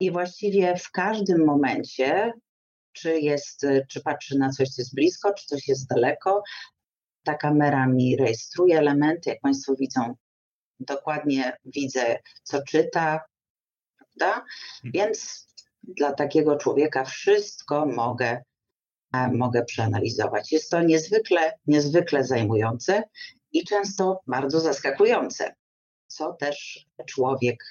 i właściwie w każdym momencie, czy jest, czy patrzy na coś, co jest blisko, czy coś jest daleko, ta kamera mi rejestruje elementy, jak Państwo widzą, dokładnie widzę, co czyta, prawda? Mhm. Więc dla takiego człowieka wszystko mogę, e, mogę przeanalizować. Jest to niezwykle, niezwykle zajmujące i często bardzo zaskakujące, co też człowiek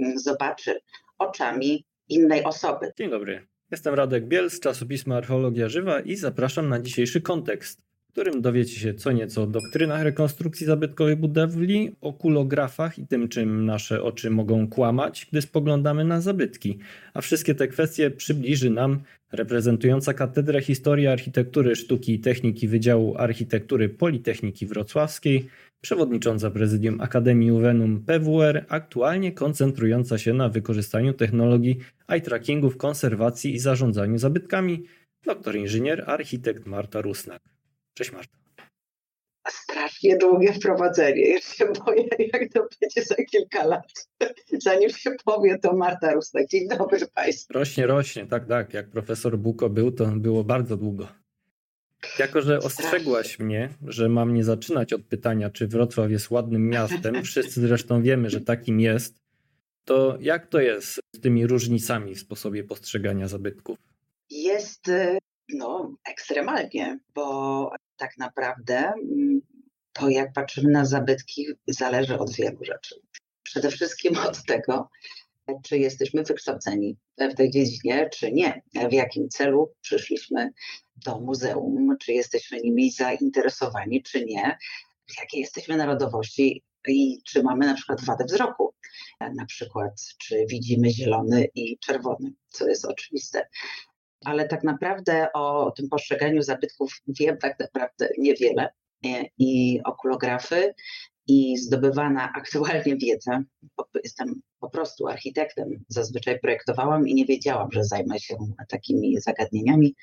mm, zobaczy oczami innej osoby. Dzień dobry. Jestem Radek Biel z czasopisma Archeologia Żywa i zapraszam na dzisiejszy kontekst którym dowiecie się co nieco o doktrynach rekonstrukcji zabytkowej budowli, o kulografach i tym, czym nasze oczy mogą kłamać, gdy spoglądamy na zabytki. A wszystkie te kwestie przybliży nam reprezentująca Katedrę Historii Architektury, Sztuki i Techniki Wydziału Architektury Politechniki Wrocławskiej, przewodnicząca prezydium Akademii Uvenum PWR, aktualnie koncentrująca się na wykorzystaniu technologii eye trackingu w konserwacji i zarządzaniu zabytkami, doktor inżynier, architekt Marta Rusnak. Cześć Marta. Strasznie długie wprowadzenie. Już się boję, jak to będzie za kilka lat. Zanim się powie, to Marta Rustak. Dzień dobry Państwu. Rośnie, rośnie. Tak, tak. Jak profesor Buko był, to było bardzo długo. Jako, że ostrzegłaś mnie, że mam nie zaczynać od pytania, czy Wrocław jest ładnym miastem, wszyscy zresztą wiemy, że takim jest, to jak to jest z tymi różnicami w sposobie postrzegania zabytków? Jest y, no, ekstremalnie, bo tak naprawdę mm, to, jak patrzymy na zabytki, zależy od wielu rzeczy. Przede wszystkim od tego, czy jesteśmy wykształceni w tej dziedzinie, czy nie, w jakim celu przyszliśmy do muzeum, czy jesteśmy nimi zainteresowani, czy nie, jakiej jesteśmy narodowości i czy mamy na przykład wadę wzroku. Na przykład, czy widzimy zielony i czerwony, co jest oczywiste ale tak naprawdę o tym postrzeganiu zabytków wiem tak naprawdę niewiele. I okulografy, i zdobywana aktualnie wiedza, jestem po prostu architektem, zazwyczaj projektowałam i nie wiedziałam, że zajmę się takimi zagadnieniami.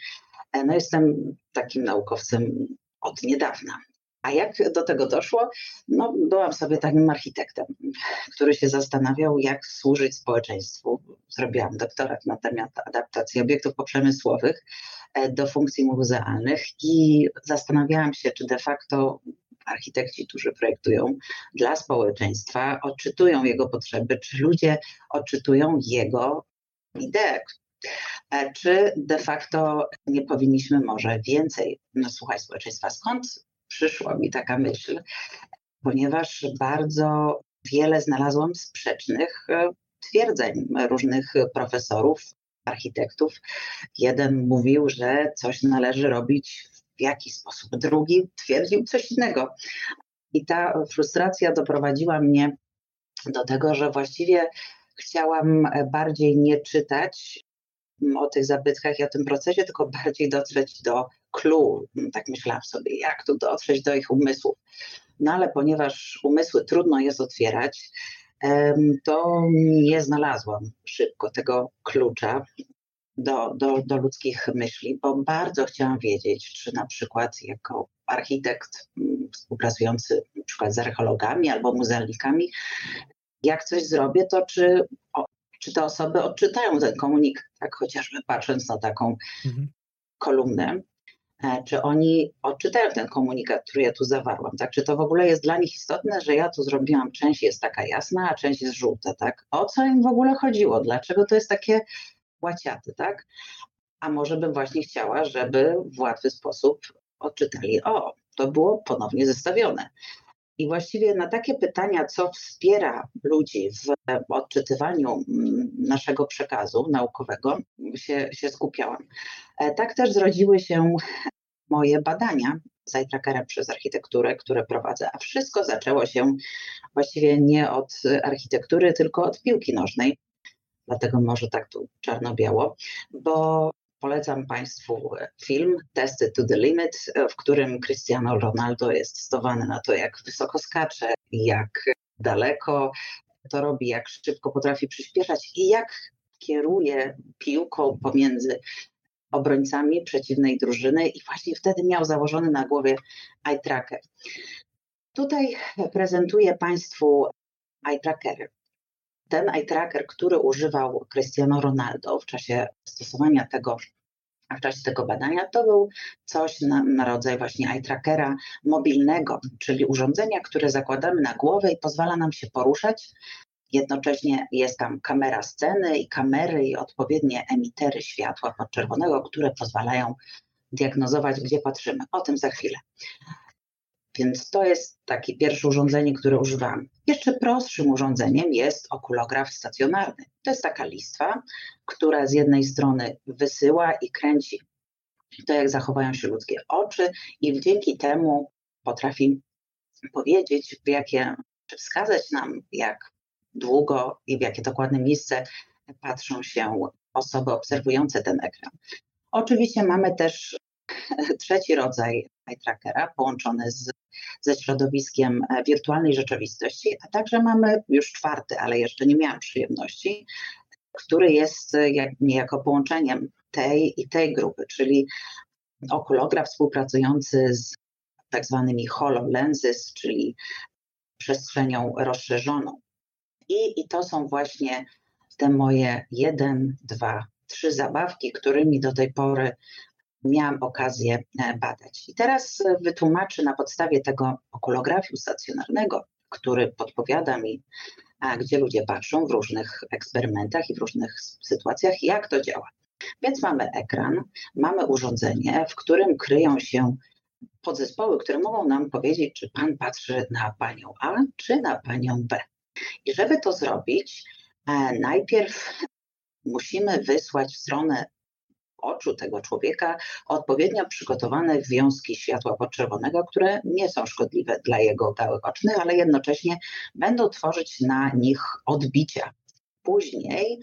No jestem takim naukowcem od niedawna. A jak do tego doszło? No, byłam sobie takim architektem, który się zastanawiał, jak służyć społeczeństwu. Zrobiłam doktorat na temat adaptacji obiektów poprzemysłowych e, do funkcji muzealnych i zastanawiałam się, czy de facto architekci, którzy projektują dla społeczeństwa, odczytują jego potrzeby, czy ludzie odczytują jego idee, e, czy de facto nie powinniśmy może więcej no, słuchać społeczeństwa. Skąd przyszła mi taka myśl, ponieważ bardzo wiele znalazłam sprzecznych e, twierdzeń różnych profesorów, architektów. Jeden mówił, że coś należy robić w jakiś sposób, drugi twierdził coś innego. I ta frustracja doprowadziła mnie do tego, że właściwie chciałam bardziej nie czytać o tych zabytkach i o tym procesie, tylko bardziej dotrzeć do clue, tak myślałam sobie, jak tu dotrzeć do ich umysłów. No ale ponieważ umysły trudno jest otwierać, to nie znalazłam szybko tego klucza do, do, do ludzkich myśli, bo bardzo chciałam wiedzieć, czy na przykład jako architekt współpracujący na przykład z archeologami albo muzealnikami, jak coś zrobię, to czy, o, czy te osoby odczytają ten komunikat, tak chociażby patrząc na taką mhm. kolumnę, E, czy oni odczytają ten komunikat, który ja tu zawarłam, tak? Czy to w ogóle jest dla nich istotne, że ja tu zrobiłam, część jest taka jasna, a część jest żółta, tak? O co im w ogóle chodziło? Dlaczego to jest takie łaciaty, tak? A może bym właśnie chciała, żeby w łatwy sposób odczytali, o, to było ponownie zestawione. I właściwie na takie pytania, co wspiera ludzi w odczytywaniu mm, naszego przekazu naukowego, się, się skupiałam. E, tak też zrodziły się moje badania z iTrackerem przez architekturę, które prowadzę, a wszystko zaczęło się właściwie nie od architektury, tylko od piłki nożnej. Dlatego może tak tu czarno-biało, bo polecam Państwu film Testy to the Limit, w którym Cristiano Ronaldo jest testowany na to, jak wysoko skacze, jak daleko to robi, jak szybko potrafi przyspieszać i jak kieruje piłką pomiędzy obrońcami przeciwnej drużyny i właśnie wtedy miał założony na głowie eye tracker. Tutaj prezentuję Państwu eye tracker. Ten eye tracker, który używał Cristiano Ronaldo w czasie stosowania tego w czasie tego badania, to był coś na, na rodzaj właśnie eye trackera mobilnego, czyli urządzenia, które zakładamy na głowę i pozwala nam się poruszać. Jednocześnie jest tam kamera sceny i kamery i odpowiednie emitery światła podczerwonego, które pozwalają diagnozować, gdzie patrzymy. O tym za chwilę. Więc to jest takie pierwsze urządzenie, które używam. Jeszcze prostszym urządzeniem jest okulograf stacjonarny. To jest taka listwa, która z jednej strony wysyła i kręci to, jak zachowają się ludzkie oczy, i dzięki temu potrafi powiedzieć, w jakie, czy wskazać nam, jak długo i w jakie dokładne miejsce patrzą się osoby obserwujące ten ekran. Oczywiście mamy też trzeci rodzaj eye trackera połączony z, ze środowiskiem e, wirtualnej rzeczywistości, a także mamy już czwarty, ale jeszcze nie miałam przyjemności, który jest e, jak, niejako połączeniem tej i tej grupy, czyli okulograf współpracujący z tak zwanymi HoloLenses, czyli przestrzenią rozszerzoną. I, I to są właśnie te moje jeden, dwa, trzy zabawki, którymi do tej pory miałam okazję e, badać. I teraz e, wytłumaczę na podstawie tego okulografiu stacjonarnego, który podpowiada mi, gdzie ludzie patrzą w różnych eksperymentach i w różnych sytuacjach, jak to działa. Więc mamy ekran, mamy urządzenie, w którym kryją się podzespoły, które mogą nam powiedzieć, czy pan patrzy na panią A, czy na panią B. I żeby to zrobić, e, najpierw musimy wysłać w stronę oczu tego człowieka odpowiednio przygotowane wiązki światła podczerwonego, które nie są szkodliwe dla jego gałek ocznych, ale jednocześnie będą tworzyć na nich odbicia. Później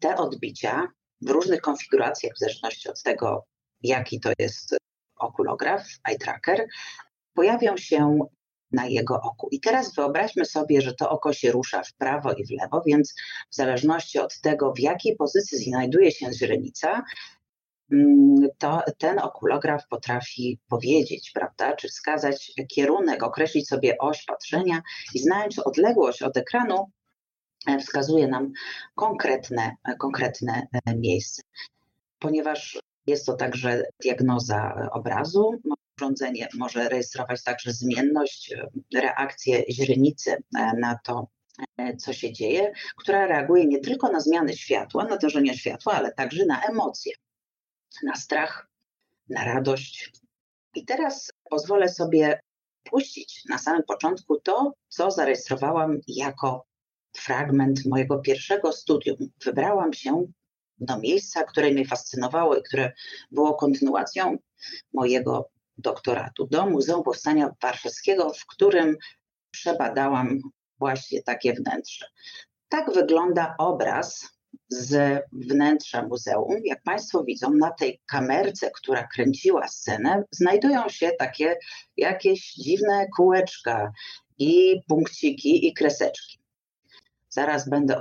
te odbicia w różnych konfiguracjach, w zależności od tego, jaki to jest okulograf, eye tracker, pojawią się na jego oku. I teraz wyobraźmy sobie, że to oko się rusza w prawo i w lewo, więc w zależności od tego, w jakiej pozycji znajduje się źrenica, mm, to ten okulograf potrafi powiedzieć, prawda, czy wskazać kierunek, określić sobie oś patrzenia i znając odległość od ekranu, e, wskazuje nam konkretne, konkretne e, miejsce. Ponieważ jest to także diagnoza obrazu, urządzenie może rejestrować także zmienność, e, reakcję źrenicy e, na to, e, co się dzieje, która reaguje nie tylko na zmiany światła, natężenia światła, ale także na emocje, na strach, na radość. I teraz pozwolę sobie puścić na samym początku to, co zarejestrowałam jako fragment mojego pierwszego studium. Wybrałam się do miejsca, które mnie fascynowało i które było kontynuacją mojego doktoratu do Muzeum Powstania Warszawskiego, w którym przebadałam właśnie takie wnętrze. Tak wygląda obraz z wnętrza muzeum. Jak Państwo widzą, na tej kamerce, która kręciła scenę, znajdują się takie jakieś dziwne kółeczka i punkciki i kreseczki. Zaraz będę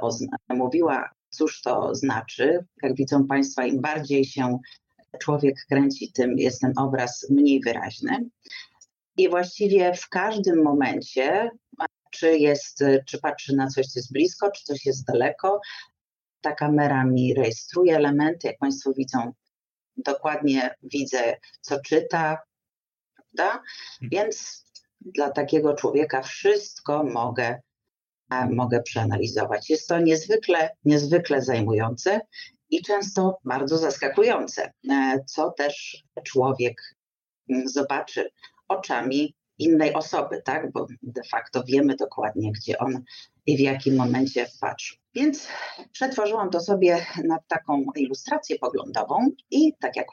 mówiła, cóż to znaczy. Jak widzą Państwo, im bardziej się człowiek kręci, tym jest ten obraz mniej wyraźny. I właściwie w każdym momencie, czy jest, czy patrzy na coś, co jest blisko, czy coś jest daleko, ta kamera mi rejestruje elementy, jak Państwo widzą, dokładnie widzę, co czyta, prawda? Mhm. Więc dla takiego człowieka wszystko mogę, mogę przeanalizować. Jest to niezwykle, niezwykle zajmujące i często bardzo zaskakujące, e, co też człowiek mm, zobaczy oczami innej osoby, tak? Bo de facto wiemy dokładnie, gdzie on i w jakim momencie patrzy. Więc przetworzyłam to sobie na taką ilustrację poglądową i tak jak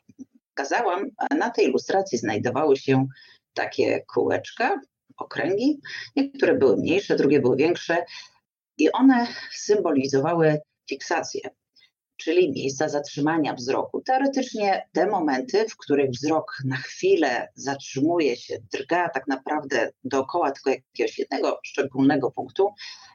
kazałam, na tej ilustracji znajdowały się takie kółeczka, okręgi. Niektóre były mniejsze, drugie były większe i one symbolizowały fiksację czyli miejsca zatrzymania wzroku. Teoretycznie te momenty, w których wzrok na chwilę zatrzymuje się, drga tak naprawdę dookoła tylko jakiegoś jednego szczególnego punktu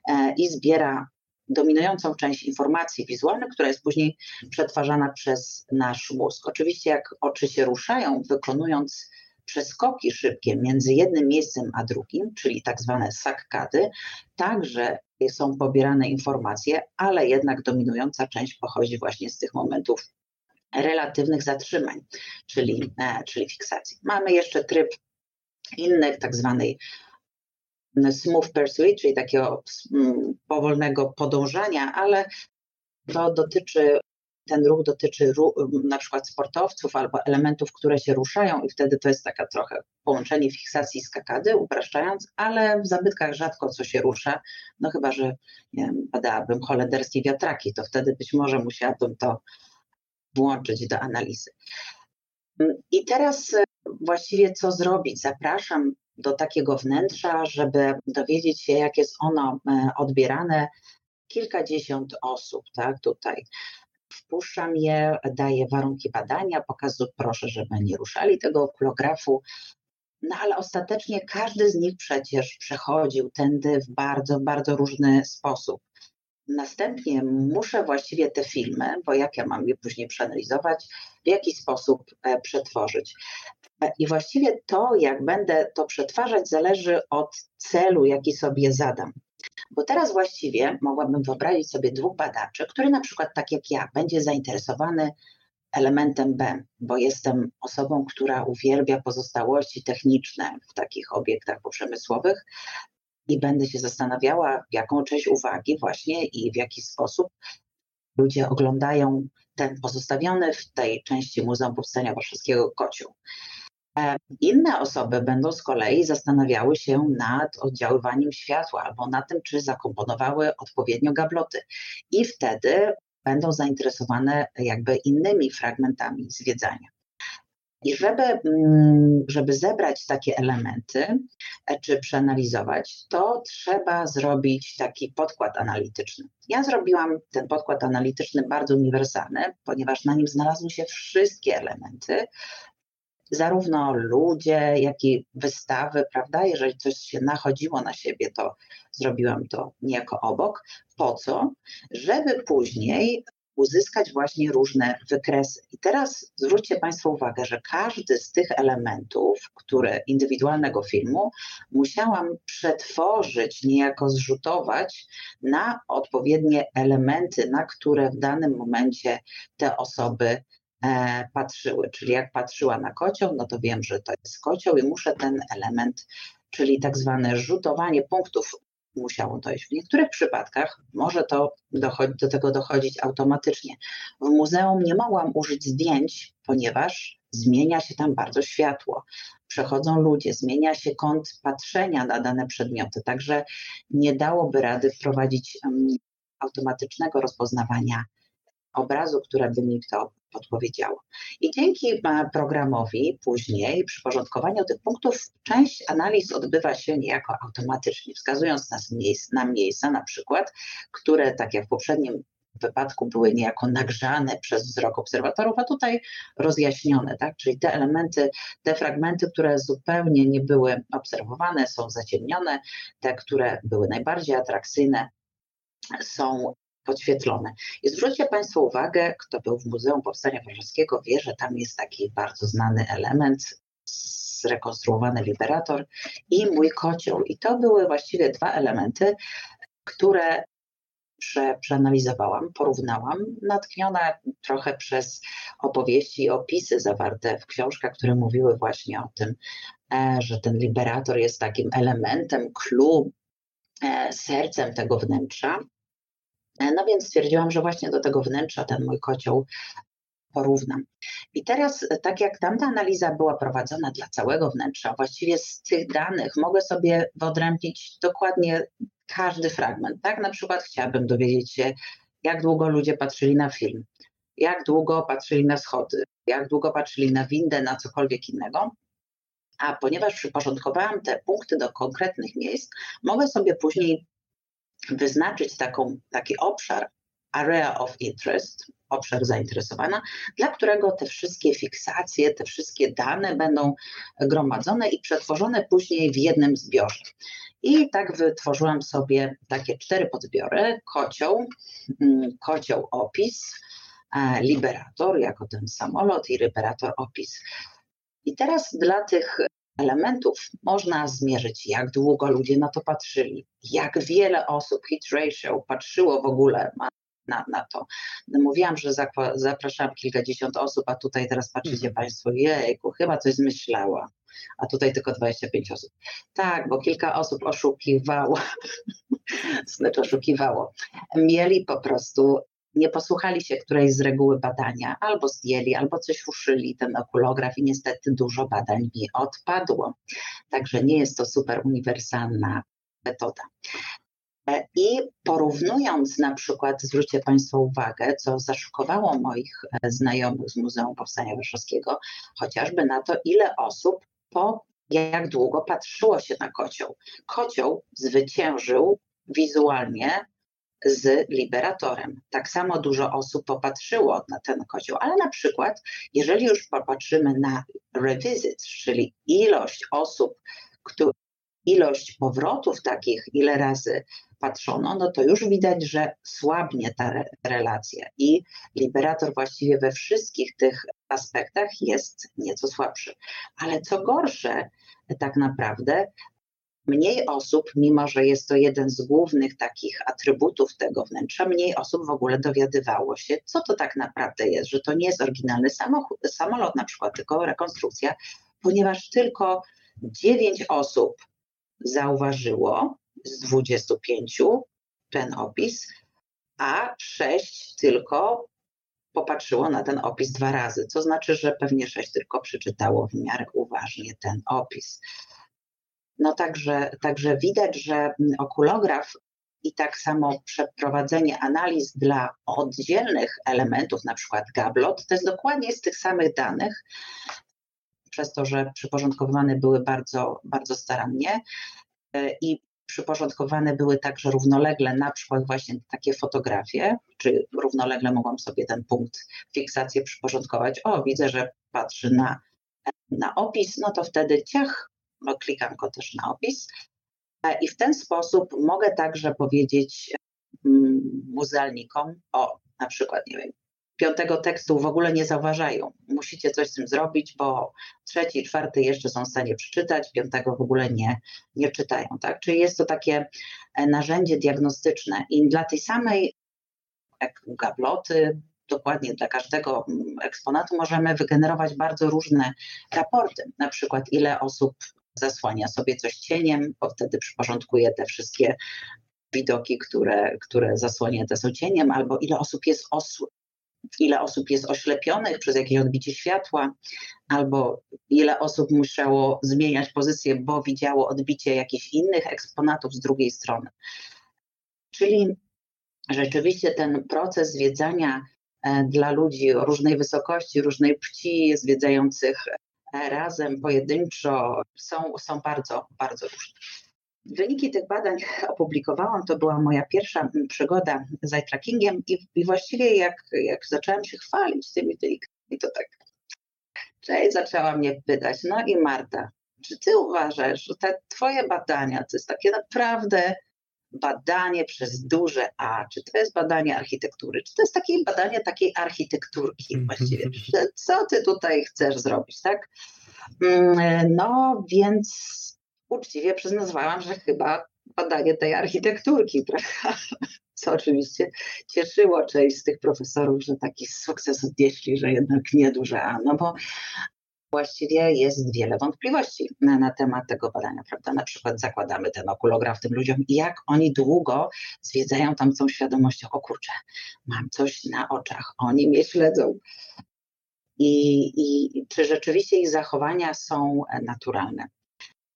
e, i zbiera dominującą część informacji wizualnych, która jest później przetwarzana przez nasz mózg. Oczywiście jak oczy się ruszają, wykonując przeskoki szybkie między jednym miejscem a drugim, czyli tak zwane sakkady, także są pobierane informacje, ale jednak dominująca część pochodzi właśnie z tych momentów relatywnych zatrzymań, czyli, e, czyli fiksacji. Mamy jeszcze tryb inny, tak zwanej smooth pursuit, czyli takiego mm, powolnego podążania, ale to dotyczy ten ruch dotyczy na przykład sportowców albo elementów, które się ruszają i wtedy to jest taka trochę połączenie fiksacji z kakady, upraszczając, ale w zabytkach rzadko co się rusza, no chyba, że nie wiem, badałabym holenderskie wiatraki, to wtedy być może musiałabym to włączyć do analizy. I teraz e, właściwie co zrobić? Zapraszam do takiego wnętrza, żeby dowiedzieć się, jak jest ono e, odbierane. Kilkadziesiąt osób, tak, tutaj wpuszczam je, daję warunki badania, pokazuję, proszę, żeby nie ruszali tego okulografu. No ale ostatecznie każdy z nich przecież przechodził tędy w bardzo, bardzo różny sposób. Następnie muszę właściwie te filmy, bo jak ja mam je później przeanalizować, w jaki sposób e, przetworzyć. E, I właściwie to, jak będę to przetwarzać, zależy od celu, jaki sobie zadam. Bo teraz właściwie mogłabym wyobrazić sobie dwóch badaczy, który na przykład tak jak ja będzie zainteresowany elementem B, bo jestem osobą, która uwielbia pozostałości techniczne w takich obiektach poprzemysłowych i będę się zastanawiała, jaką część uwagi właśnie i w jaki sposób ludzie oglądają ten pozostawiony w tej części Muzeum Powstania Warszawskiego kocioł. E, inne osoby będą z kolei zastanawiały się nad oddziaływaniem światła albo na tym, czy zakomponowały odpowiednio gabloty. I wtedy będą zainteresowane jakby innymi fragmentami zwiedzania. I żeby, mm, żeby zebrać takie elementy e, czy przeanalizować, to trzeba zrobić taki podkład analityczny. Ja zrobiłam ten podkład analityczny bardzo uniwersalny, ponieważ na nim znalazły się wszystkie elementy, zarówno ludzie, jak i wystawy, prawda? Jeżeli coś się nachodziło na siebie, to zrobiłam to niejako obok. Po co? Żeby później uzyskać właśnie różne wykresy. I teraz zwróćcie Państwo uwagę, że każdy z tych elementów, które indywidualnego filmu, musiałam przetworzyć, niejako zrzutować na odpowiednie elementy, na które w danym momencie te osoby patrzyły. Czyli jak patrzyła na kocioł, no to wiem, że to jest kocioł i muszę ten element, czyli tak zwane rzutowanie punktów musiało dojść. W niektórych przypadkach może to dochodzi, do tego dochodzić automatycznie. W muzeum nie mogłam użyć zdjęć, ponieważ zmienia się tam bardzo światło. Przechodzą ludzie, zmienia się kąt patrzenia na dane przedmioty, także nie dałoby rady wprowadzić automatycznego rozpoznawania obrazu, które by mi to podpowiedziało. I dzięki e, programowi później przyporządkowaniu tych punktów część analiz odbywa się niejako automatycznie, wskazując nas na miejsca na przykład, które tak jak w poprzednim wypadku były niejako nagrzane przez wzrok obserwatorów, a tutaj rozjaśnione, tak? Czyli te elementy, te fragmenty, które zupełnie nie były obserwowane, są zaciemnione, te, które były najbardziej atrakcyjne, są podświetlone. I zwróćcie Państwo uwagę, kto był w Muzeum Powstania Warszawskiego, wie, że tam jest taki bardzo znany element, zrekonstruowany liberator i mój kocioł. I to były właściwie dwa elementy, które prze, przeanalizowałam, porównałam, natchniona trochę przez opowieści i opisy zawarte w książkach, które mówiły właśnie o tym, e, że ten liberator jest takim elementem, clue, sercem tego wnętrza. E, no więc stwierdziłam, że właśnie do tego wnętrza ten mój kocioł porównam. I teraz, e, tak jak tamta analiza była prowadzona dla całego wnętrza, właściwie z tych danych mogę sobie wyodrębnić dokładnie każdy fragment. Tak, na przykład chciałabym dowiedzieć się, jak długo ludzie patrzyli na film, jak długo patrzyli na schody, jak długo patrzyli na windę, na cokolwiek innego. A ponieważ przyporządkowałam te punkty do konkretnych miejsc, mogę sobie później wyznaczyć taką, taki obszar, area of interest, obszar zainteresowania, dla którego te wszystkie fiksacje, te wszystkie dane będą gromadzone i przetworzone później w jednym zbiorze. I tak wytworzyłam sobie takie cztery podzbiory: kocioł, mm, kocioł opis, e, liberator jako ten samolot i liberator opis. I teraz dla tych elementów można zmierzyć, jak długo ludzie na to patrzyli, jak wiele osób, hit ratio, patrzyło w ogóle na, na to. No mówiłam, że zapraszam kilkadziesiąt osób, a tutaj teraz patrzycie mhm. Państwo, jejku, chyba coś zmyślała, a tutaj tylko 25 osób. Tak, bo kilka osób oszukiwało, znaczy oszukiwało. Mieli po prostu nie posłuchali się którejś z reguły badania, albo zdjęli, albo coś uszyli ten okulograf i niestety dużo badań mi odpadło. Także nie jest to super uniwersalna metoda. E, I porównując na przykład, zwróćcie Państwo uwagę, co zaszokowało moich e, znajomych z Muzeum Powstania Warszawskiego, chociażby na to, ile osób po jak długo patrzyło się na kocioł. Kocioł zwyciężył wizualnie z liberatorem. Tak samo dużo osób popatrzyło na ten kocioł, ale na przykład, jeżeli już popatrzymy na revisit, czyli ilość osób, które, ilość powrotów takich, ile razy patrzono, no to już widać, że słabnie ta re relacja i liberator właściwie we wszystkich tych aspektach jest nieco słabszy. Ale co gorsze, tak naprawdę mniej osób, mimo że jest to jeden z głównych takich atrybutów tego wnętrza, mniej osób w ogóle dowiadywało się, co to tak naprawdę jest, że to nie jest oryginalny samochód, samolot na przykład, tylko rekonstrukcja, ponieważ tylko 9 osób zauważyło z 25 ten opis, a 6 tylko popatrzyło na ten opis dwa razy, co znaczy, że pewnie 6 tylko przeczytało w miarę uważnie ten opis. No także, także widać, że okulograf i tak samo przeprowadzenie analiz dla oddzielnych elementów, na przykład gablot, to jest dokładnie z tych samych danych, przez to, że przyporządkowywane były bardzo, bardzo starannie e, i przyporządkowane były także równolegle, na przykład właśnie takie fotografie, czy równolegle mogłam sobie ten punkt fiksacji przyporządkować. O, widzę, że patrzy na, na opis, no to wtedy ciach, klikam go też na opis. E, I w ten sposób mogę także powiedzieć mm, muzealnikom, o na przykład, nie wiem, piątego tekstu w ogóle nie zauważają. Musicie coś z tym zrobić, bo trzeci, czwarty jeszcze są w stanie przeczytać, piątego w ogóle nie, nie czytają. Tak? Czyli jest to takie e, narzędzie diagnostyczne i dla tej samej jak gabloty, dokładnie dla każdego mm, eksponatu możemy wygenerować bardzo różne raporty, na przykład ile osób zasłania sobie coś cieniem, bo wtedy przyporządkuje te wszystkie widoki, które, które zasłonięte są cieniem, albo ile osób jest osł ile osób jest oślepionych przez jakieś odbicie światła, albo ile osób musiało zmieniać pozycję, bo widziało odbicie jakichś innych eksponatów z drugiej strony. Czyli rzeczywiście ten proces zwiedzania e, dla ludzi o różnej wysokości, różnej płci, zwiedzających razem, pojedynczo, są, są bardzo, bardzo różne. Wyniki tych badań opublikowałam, to była moja pierwsza przygoda z eye trackingiem i, i właściwie jak, jak zaczęłam się chwalić tymi wynikami, to tak, cześć, zaczęła mnie pytać, no i Marta, czy ty uważasz, że te twoje badania to jest takie naprawdę badanie przez duże A, czy to jest badanie architektury, czy to jest takie badanie takiej architekturki właściwie, co ty tutaj chcesz zrobić, tak? Mm, no więc uczciwie przyznawałam, że chyba badanie tej architekturki, prawda? Co oczywiście cieszyło część z tych profesorów, że taki sukces odnieśli, że jednak nie duże A, no bo właściwie jest wiele wątpliwości na, na, temat tego badania, prawda? Na przykład zakładamy ten okulograf tym ludziom i jak oni długo zwiedzają tam tą świadomością, o kurczę, mam coś na oczach, oni mnie śledzą. I, i czy rzeczywiście ich zachowania są naturalne?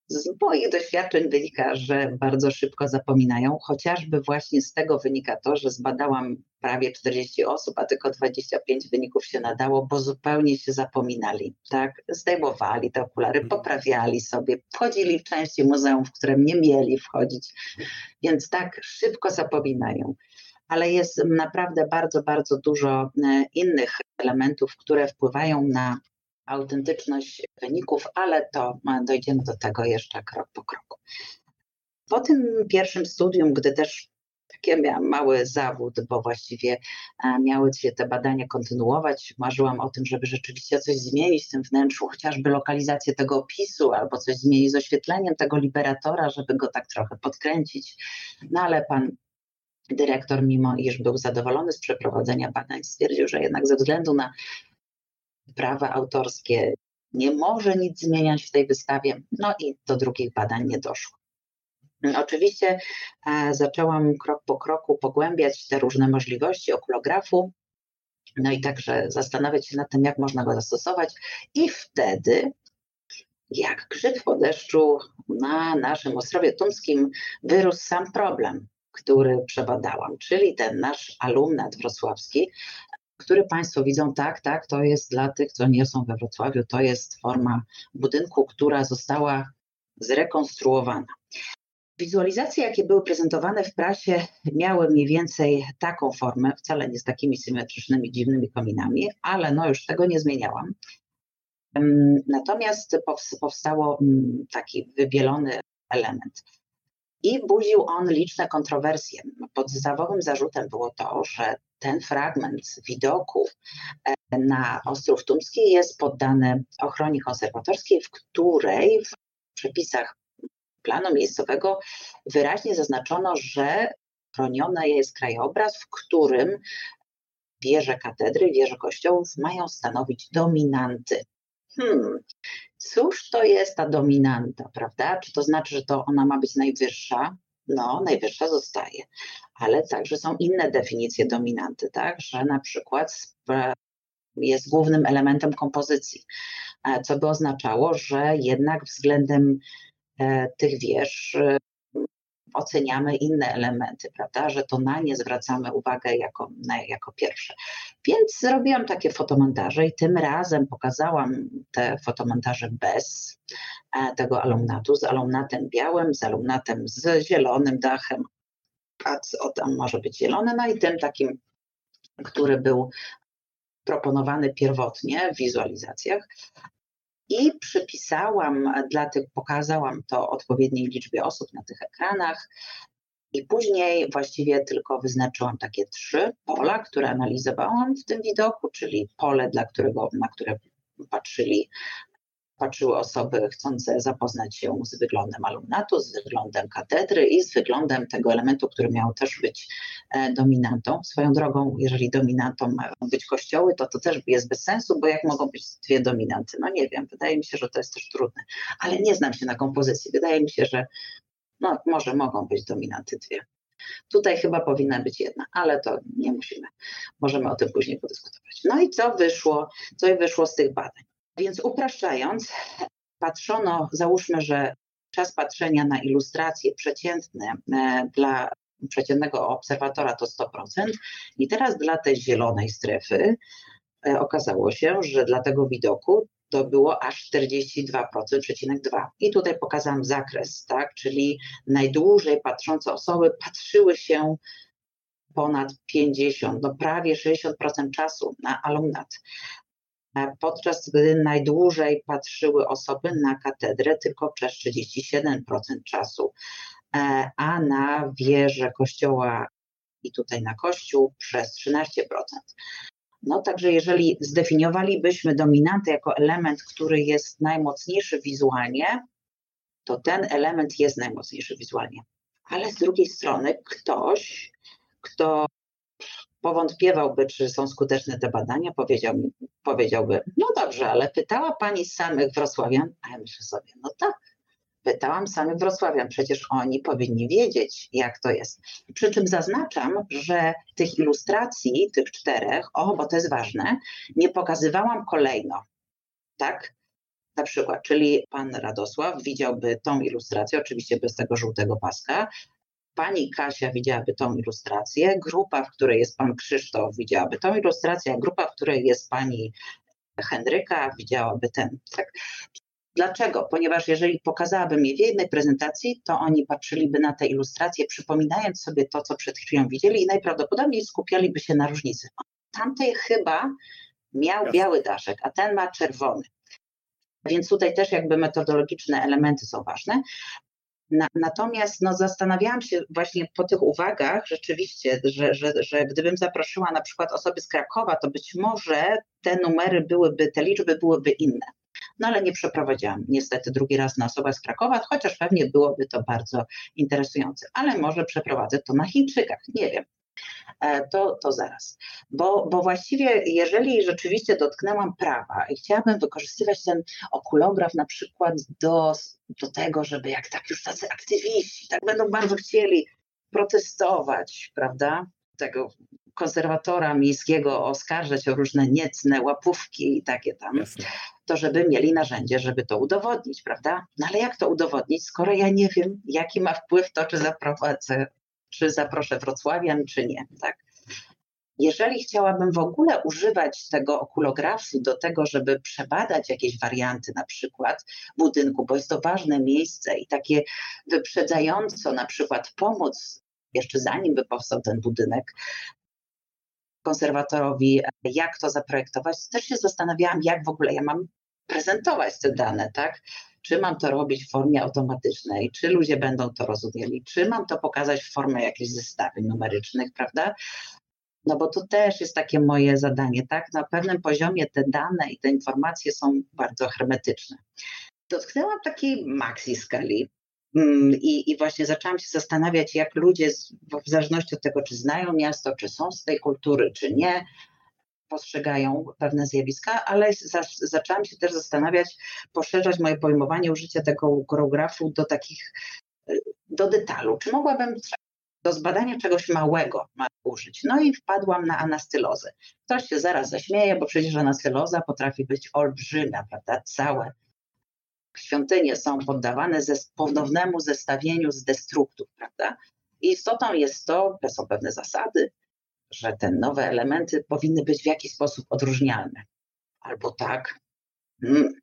Z moich doświadczeń wynika, że bardzo szybko zapominają, chociażby właśnie z tego wynika to, że zbadałam prawie 40 osób, a tylko 25 wyników się nadało, bo zupełnie się zapominali, tak? Zdejmowali te okulary, mhm. poprawiali sobie, wchodzili w części muzeum, w które nie mieli wchodzić, więc tak szybko zapominają. Ale jest naprawdę bardzo, bardzo dużo e, innych elementów, które wpływają na autentyczność wyników, ale to dojdziemy do tego jeszcze krok po kroku. Po tym pierwszym studium, gdy też tak architektkiem, miałam mały zawód, bo właściwie e, miały się te badania kontynuować. Marzyłam o tym, żeby rzeczywiście coś zmienić w tym wnętrzu, chociażby lokalizację tego opisu, albo coś zmienić z oświetleniem tego liberatora, żeby go tak trochę podkręcić. No ale pan dyrektor, mimo iż był zadowolony z przeprowadzenia badań, stwierdził, że jednak ze względu na prawa autorskie nie może nic zmieniać w tej wystawie, no i do drugich badań nie doszło. Oczywiście e, zaczęłam krok po kroku pogłębiać te różne możliwości okulografu, no i także zastanawiać się nad tym, jak można go zastosować. I wtedy, jak grzyb po deszczu, na naszym Ostrowie Tumskim wyrósł sam problem, który przebadałam, czyli ten nasz alumnat wrocławski, który Państwo widzą, tak, tak, to jest dla tych, co nie są we Wrocławiu, to jest forma budynku, która została zrekonstruowana. Wizualizacje, jakie były prezentowane w prasie, miały mniej więcej taką formę, wcale nie z takimi symetrycznymi, dziwnymi kominami, ale no już tego nie zmieniałam. Natomiast powstało mm, taki wybielony element. I budził on liczne kontrowersje. Podstawowym zarzutem było to, że ten fragment widoku e, na Ostrów Tumski jest poddany ochronie konserwatorskiej, w której w przepisach planu miejscowego wyraźnie zaznaczono, że chroniony jest krajobraz, w którym wieże katedry, wieże kościołów mają stanowić dominanty. Hmm, cóż to jest ta dominanta, prawda? Czy to znaczy, że to ona ma być najwyższa? No, najwyższa zostaje, ale także są inne definicje dominanty, tak? Że na przykład jest głównym elementem kompozycji, e, co by oznaczało, że jednak względem E, tych wież e, oceniamy inne elementy, prawda, że to na nie zwracamy uwagę jako, jako pierwsze. Więc zrobiłam takie fotomontaże i tym razem pokazałam te fotomontaże bez e, tego alumnatu, z alumnatem białym, z alumnatem z zielonym dachem, co tam może być zielony, no i tym takim, który był proponowany pierwotnie w wizualizacjach, i przypisałam dla tych, pokazałam to odpowiedniej liczbie osób na tych ekranach. I później właściwie tylko wyznaczyłam takie trzy pola, które analizowałam w tym widoku, czyli pole, dla którego, na które patrzyli patrzyły osoby chcące zapoznać się z wyglądem alumnatu, z wyglądem katedry i z wyglądem tego elementu, który miał też być e, dominantą. Swoją drogą, jeżeli dominantą mają być kościoły, to to też jest bez sensu, bo jak mogą być dwie dominanty? No nie wiem, wydaje mi się, że to jest też trudne, ale nie znam się na kompozycji. Wydaje mi się, że no, może mogą być dominanty dwie. Tutaj chyba powinna być jedna, ale to nie musimy. Możemy o tym później podyskutować. No i co wyszło, co wyszło z tych badań? Więc upraszczając, patrzono, załóżmy, że czas patrzenia na ilustracje przeciętne e, dla przeciętnego obserwatora to 100%, i teraz dla tej zielonej strefy e, okazało się, że dla tego widoku to było aż 42,2. I tutaj pokazałam zakres, tak? czyli najdłużej patrzące osoby patrzyły się ponad 50, no prawie 60% czasu na alumnat podczas gdy najdłużej patrzyły osoby na katedrę tylko przez 37% czasu, e, a na wieżę kościoła i tutaj na kościół przez 13%. No także jeżeli zdefiniowalibyśmy dominantę jako element, który jest najmocniejszy wizualnie, to ten element jest najmocniejszy wizualnie. Ale z drugiej strony ktoś, kto powątpiewałby, czy są skuteczne te badania, powiedział powiedziałby, no dobrze, ale pytała pani samych wrocławian, a ja myślę sobie, no tak, pytałam samych wrocławian, przecież oni powinni wiedzieć, jak to jest. Przy czym zaznaczam, że tych ilustracji, tych czterech, o, bo to jest ważne, nie pokazywałam kolejno, tak? Na przykład, czyli pan Radosław widziałby tą ilustrację, oczywiście bez tego żółtego paska, pani Kasia widziałaby tą ilustrację, grupa, w której jest pan Krzysztof widziałaby tą ilustrację, a grupa, w której jest pani Henryka widziałaby ten. Tak? Dlaczego? Ponieważ jeżeli pokazałabym je w jednej prezentacji, to oni patrzyliby na te ilustracje, przypominając sobie to, co przed chwilą widzieli i najprawdopodobniej skupialiby się na różnicy. Tamtej chyba miał biały daszek, a ten ma czerwony. Więc tutaj też jakby metodologiczne elementy są ważne. Na, natomiast no, zastanawiałam się właśnie po tych uwagach rzeczywiście, że, że, że gdybym zaprosiła na przykład osoby z Krakowa, to być może te numery byłyby, te liczby byłyby inne. No ale nie przeprowadziłam niestety drugi raz na osobę z Krakowa, chociaż pewnie byłoby to bardzo interesujące. Ale może przeprowadzę to na Chińczykach, nie wiem. E, to, to zaraz. Bo, bo właściwie, jeżeli rzeczywiście dotknęłam prawa i chciałabym wykorzystywać ten okulograf na przykład do, do tego, żeby jak tak już tacy aktywiści, tak będą bardzo chcieli protestować, prawda? Tego konserwatora miejskiego oskarżać o różne niecne łapówki i takie tam, Jasne. to żeby mieli narzędzie, żeby to udowodnić, prawda? No ale jak to udowodnić, skoro ja nie wiem, jaki ma wpływ to, czy zaprowadzę czy zaproszę Wrocławian, czy nie. Tak? Jeżeli chciałabym w ogóle używać tego okulografu do tego, żeby przebadać jakieś warianty na przykład budynku, bo jest to ważne miejsce i takie wyprzedzająco na przykład pomóc jeszcze zanim by powstał ten budynek, konserwatorowi, jak to zaprojektować, to też się zastanawiałam, jak w ogóle ja mam prezentować te dane, tak? czy mam to robić w formie automatycznej, czy ludzie będą to rozumieli, czy mam to pokazać w formie jakichś zestawień numerycznych, prawda? No bo to też jest takie moje zadanie, tak? Na pewnym poziomie te dane i te informacje są bardzo hermetyczne. Dotknęłam takiej maxi skali, mm, i, I, właśnie zaczęłam się zastanawiać, jak ludzie, w zależności od tego, czy znają miasto, czy są z tej kultury, czy nie, postrzegają pewne zjawiska, ale za, zaczęłam się też zastanawiać, poszerzać moje pojmowanie użycia tego choreografu do takich, do detalu. Czy mogłabym do zbadania czegoś małego użyć? No i wpadłam na anastylozę. Ktoś się zaraz zaśmieje, bo przecież anastyloza potrafi być olbrzymia, prawda? Całe świątynie są poddawane ponownemu zestawieniu z destruktów, prawda? I istotą jest to, to są pewne zasady, że te nowe elementy powinny być w jakiś sposób odróżnialne. Albo tak, mm,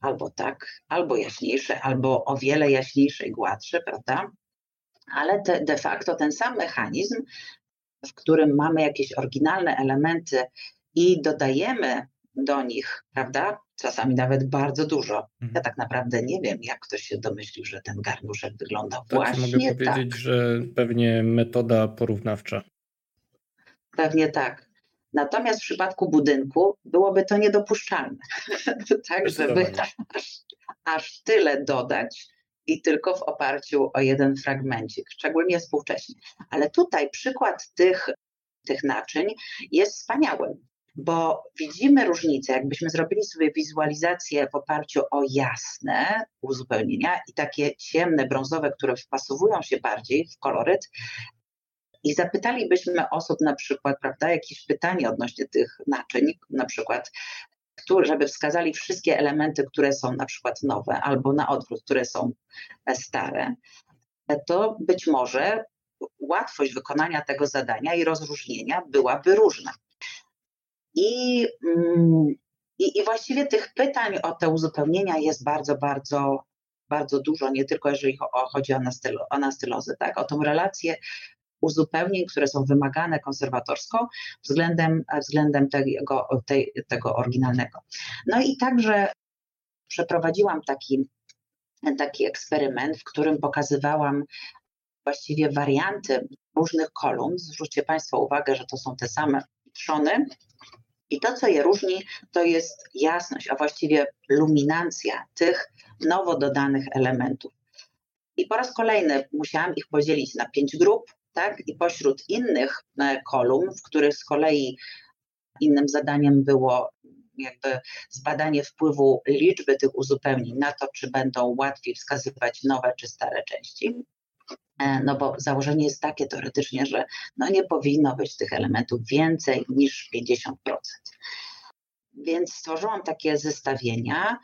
albo tak, albo jaśniejsze, albo o wiele jaśniejsze i gładsze, prawda? Ale te, de facto ten sam mechanizm, w którym mamy jakieś oryginalne elementy i dodajemy do nich, prawda? Czasami nawet bardzo dużo. Mhm. Ja tak naprawdę nie wiem, jak ktoś się domyślił, że ten garnuszek wygląda tak, właśnie mogę powiedzieć, tak. że pewnie metoda porównawcza. Pewnie tak. Natomiast w przypadku budynku byłoby to niedopuszczalne, tak, żeby aż, aż tyle dodać i tylko w oparciu o jeden fragmencik, szczególnie współcześnie. Ale tutaj przykład tych, tych naczyń jest wspaniały, bo widzimy różnicę. Jakbyśmy zrobili sobie wizualizację w oparciu o jasne uzupełnienia i takie ciemne, brązowe, które wpasowują się bardziej w koloryt, i zapytalibyśmy osób na przykład, prawda, jakieś pytanie odnośnie tych naczyń, na przykład, żeby wskazali wszystkie elementy, które są na przykład nowe, albo na odwrót, które są stare, to być może łatwość wykonania tego zadania i rozróżnienia byłaby różna. I, mm, i, i właściwie tych pytań o te uzupełnienia jest bardzo, bardzo, bardzo dużo, nie tylko jeżeli chodzi o anastylozę, tak? o tą relację uzupełnień, które są wymagane konserwatorsko względem, względem tego, tej, tego oryginalnego. No i także przeprowadziłam taki, taki eksperyment, w którym pokazywałam właściwie warianty różnych kolumn. Zwróćcie Państwo uwagę, że to są te same trzony. I to, co je różni, to jest jasność, a właściwie luminancja tych nowo dodanych elementów. I po raz kolejny musiałam ich podzielić na pięć grup, tak? I pośród innych e, kolumn, w których z kolei innym zadaniem było jakby zbadanie wpływu liczby tych uzupełnień na to, czy będą łatwiej wskazywać nowe czy stare części. E, no bo założenie jest takie teoretycznie, że no nie powinno być tych elementów więcej niż 50%. Więc stworzyłam takie zestawienia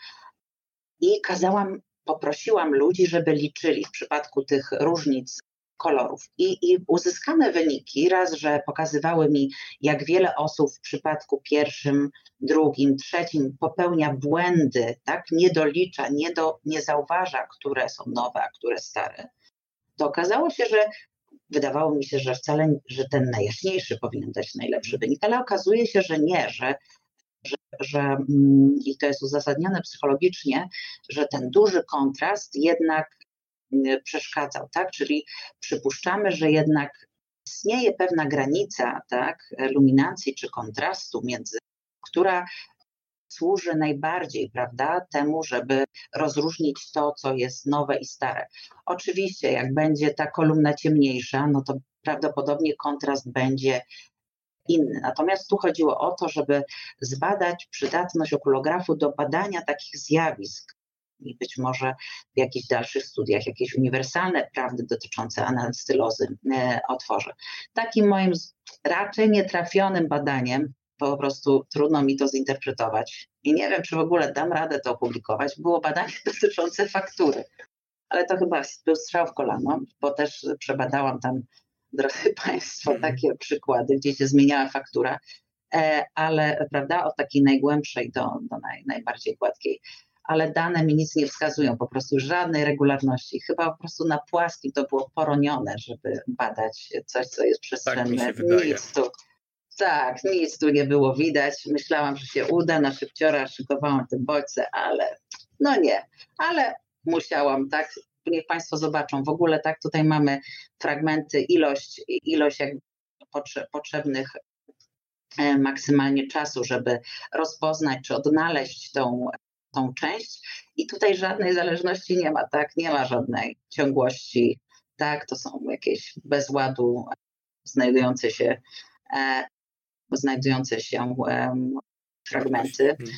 i kazałam, poprosiłam ludzi, żeby liczyli w przypadku tych różnic kolorów. I, I uzyskane wyniki, raz, że pokazywały mi, jak wiele osób w przypadku pierwszym, drugim, trzecim popełnia błędy, tak, nie dolicza, nie, do, nie zauważa, które są nowe, a które stare, to okazało się, że wydawało mi się, że wcale, że ten najjaśniejszy powinien dać najlepszy wynik, ale okazuje się, że nie, że że, że, mm, i to jest uzasadnione psychologicznie, że ten duży kontrast jednak przeszkadzał, tak? Czyli przypuszczamy, że jednak istnieje pewna granica, tak, luminacji czy kontrastu między, która służy najbardziej, prawda, temu, żeby rozróżnić to, co jest nowe i stare. Oczywiście, jak będzie ta kolumna ciemniejsza, no to prawdopodobnie kontrast będzie inny. Natomiast tu chodziło o to, żeby zbadać przydatność okulografu do badania takich zjawisk, i być może w jakichś dalszych studiach jakieś uniwersalne prawdy dotyczące anastylozy e, otworzę. Takim moim raczej nietrafionym badaniem, po prostu trudno mi to zinterpretować i nie wiem, czy w ogóle dam radę to opublikować, było badanie dotyczące faktury. Ale to chyba był strzał w kolano, bo też przebadałam tam, drodzy Państwo, mhm. takie przykłady, gdzie się zmieniała faktura, e, ale prawda, od takiej najgłębszej do, do naj, najbardziej gładkiej ale dane mi nic nie wskazują, po prostu żadnej regularności. Chyba po prostu na płaskim to było poronione, żeby badać coś, co jest przestrzenne. Tak nic tu, tak, nic tu nie było widać. Myślałam, że się uda, na szybciora szykowałam te bodźce, ale no nie, ale musiałam, tak, niech Państwo zobaczą. W ogóle tak, tutaj mamy fragmenty, ilość, ilość potrzebnych e, maksymalnie czasu, żeby rozpoznać czy odnaleźć tą tą część i tutaj żadnej zależności nie ma, tak? Nie ma żadnej ciągłości, tak? To są jakieś bez ładu znajdujące się, e, znajdujące się e, fragmenty. Mhm.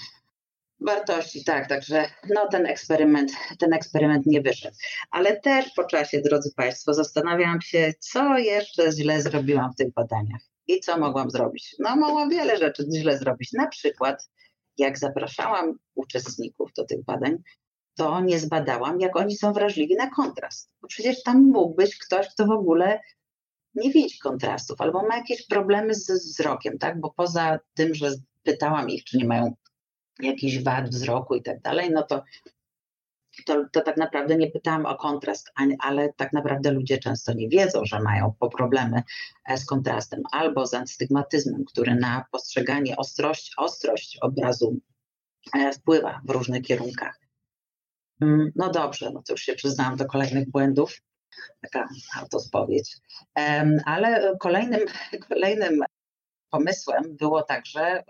Wartości, tak, także no ten eksperyment, ten eksperyment nie wyszedł. Ale też po czasie, drodzy Państwo, zastanawiałam się, co jeszcze źle zrobiłam w tych badaniach i co mogłam zrobić. No mogłam wiele rzeczy źle zrobić. Na przykład jak zapraszałam uczestników do tych badań, to nie zbadałam, jak oni są wrażliwi na kontrast. Bo przecież tam mógł być ktoś, kto w ogóle nie widzi kontrastów albo ma jakieś problemy z wzrokiem, tak? Bo poza tym, że pytałam ich, czy nie mają jakichś wad wzroku i tak dalej, no to to, to tak naprawdę nie pytałam o kontrast, ale tak naprawdę ludzie często nie wiedzą, że mają problemy e, z kontrastem albo z astygmatyzmem, który na postrzeganie ostrość, ostrość obrazu e, wpływa w różnych kierunkach. Mm, no dobrze, no to już się przyznałam do kolejnych błędów, taka autospowiedź. Ale kolejnym, kolejnym pomysłem było także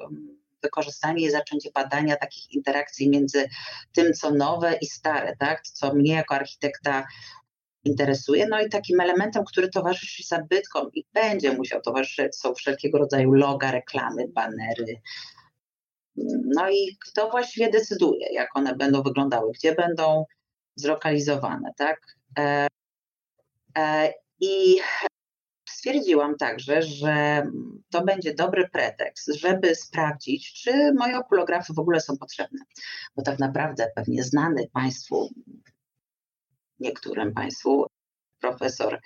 wykorzystanie i zaczęcie badania takich interakcji między tym, co nowe i stare, tak? co mnie jako architekta interesuje. No i takim elementem, który towarzyszy zabytkom i będzie musiał towarzyszyć, są wszelkiego rodzaju loga, reklamy, banery. No i kto właściwie decyduje, jak one będą wyglądały, gdzie będą zlokalizowane, tak? E, e, I stwierdziłam także, że to będzie dobry pretekst, żeby sprawdzić, czy moje okulografy w ogóle są potrzebne. Bo tak naprawdę pewnie znany Państwu, niektórym Państwu, profesor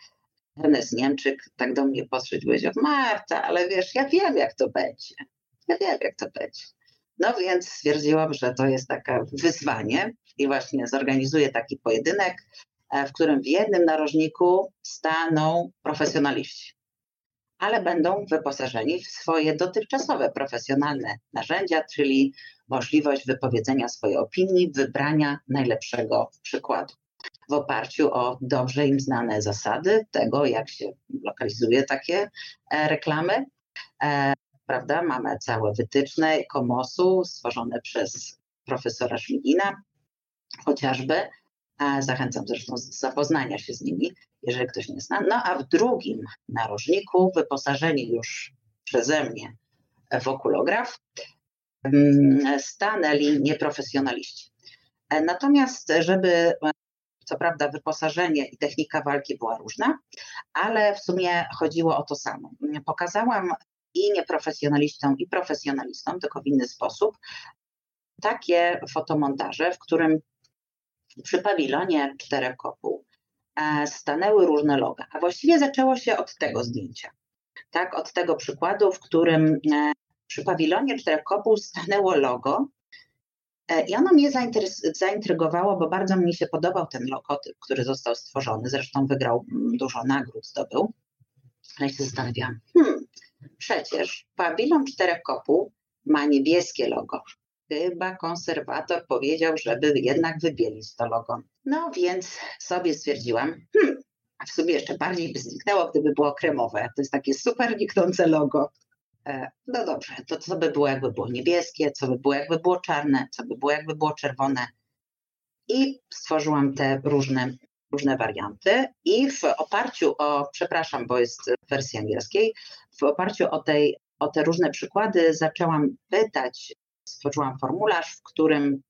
Ernest Niemczyk tak do mnie podszedł i powiedział, Marta, ale wiesz, ja wiem jak to będzie. Ja wiem jak to będzie. No więc stwierdziłam, że to jest takie wyzwanie i właśnie zorganizuję taki pojedynek w którym w jednym narożniku staną profesjonaliści, ale będą wyposażeni w swoje dotychczasowe profesjonalne narzędzia, czyli możliwość wypowiedzenia swojej opinii, wybrania najlepszego przykładu w oparciu o dobrze im znane zasady tego, jak się lokalizuje takie e, reklamy. E, prawda? Mamy całe wytyczne komosu stworzone przez profesora Szmigina chociażby, Zachęcam zresztą do zapoznania się z nimi, jeżeli ktoś nie zna. No a w drugim narożniku, wyposażeni już przeze mnie w okulograf, mm, stanęli nieprofesjonaliści. E, natomiast, żeby co prawda wyposażenie i technika walki była różna, ale w sumie chodziło o to samo. Pokazałam i nieprofesjonalistom, i profesjonalistom, tylko w inny sposób, takie fotomontaże, w którym przy pawilonie czterech kopuł e, stanęły różne loga, a właściwie zaczęło się od tego zdjęcia. Tak, od tego przykładu, w którym e, przy pawilonie czterech kopuł stanęło logo e, i ono mnie zaintrygowało, bo bardzo mi się podobał ten logotyp, który został stworzony. Zresztą wygrał mm, dużo nagród, zdobył. Ale się zastanawiałam, hmm, przecież pawilon czterech kopuł ma niebieskie logo chyba konserwator powiedział, żeby jednak wybielić to logo. No więc sobie stwierdziłam, hmm, a w sumie jeszcze bardziej by zniknęło, gdyby było kremowe. To jest takie super niknące logo. E, no dobrze, to co by było, jakby było niebieskie, co by było, jakby było czarne, co by było, jakby było czerwone. I stworzyłam te różne, różne warianty. I w oparciu o, przepraszam, bo jest w wersji angielskiej, w oparciu o, tej, o te różne przykłady zaczęłam pytać, stworzyłam formularz, w którym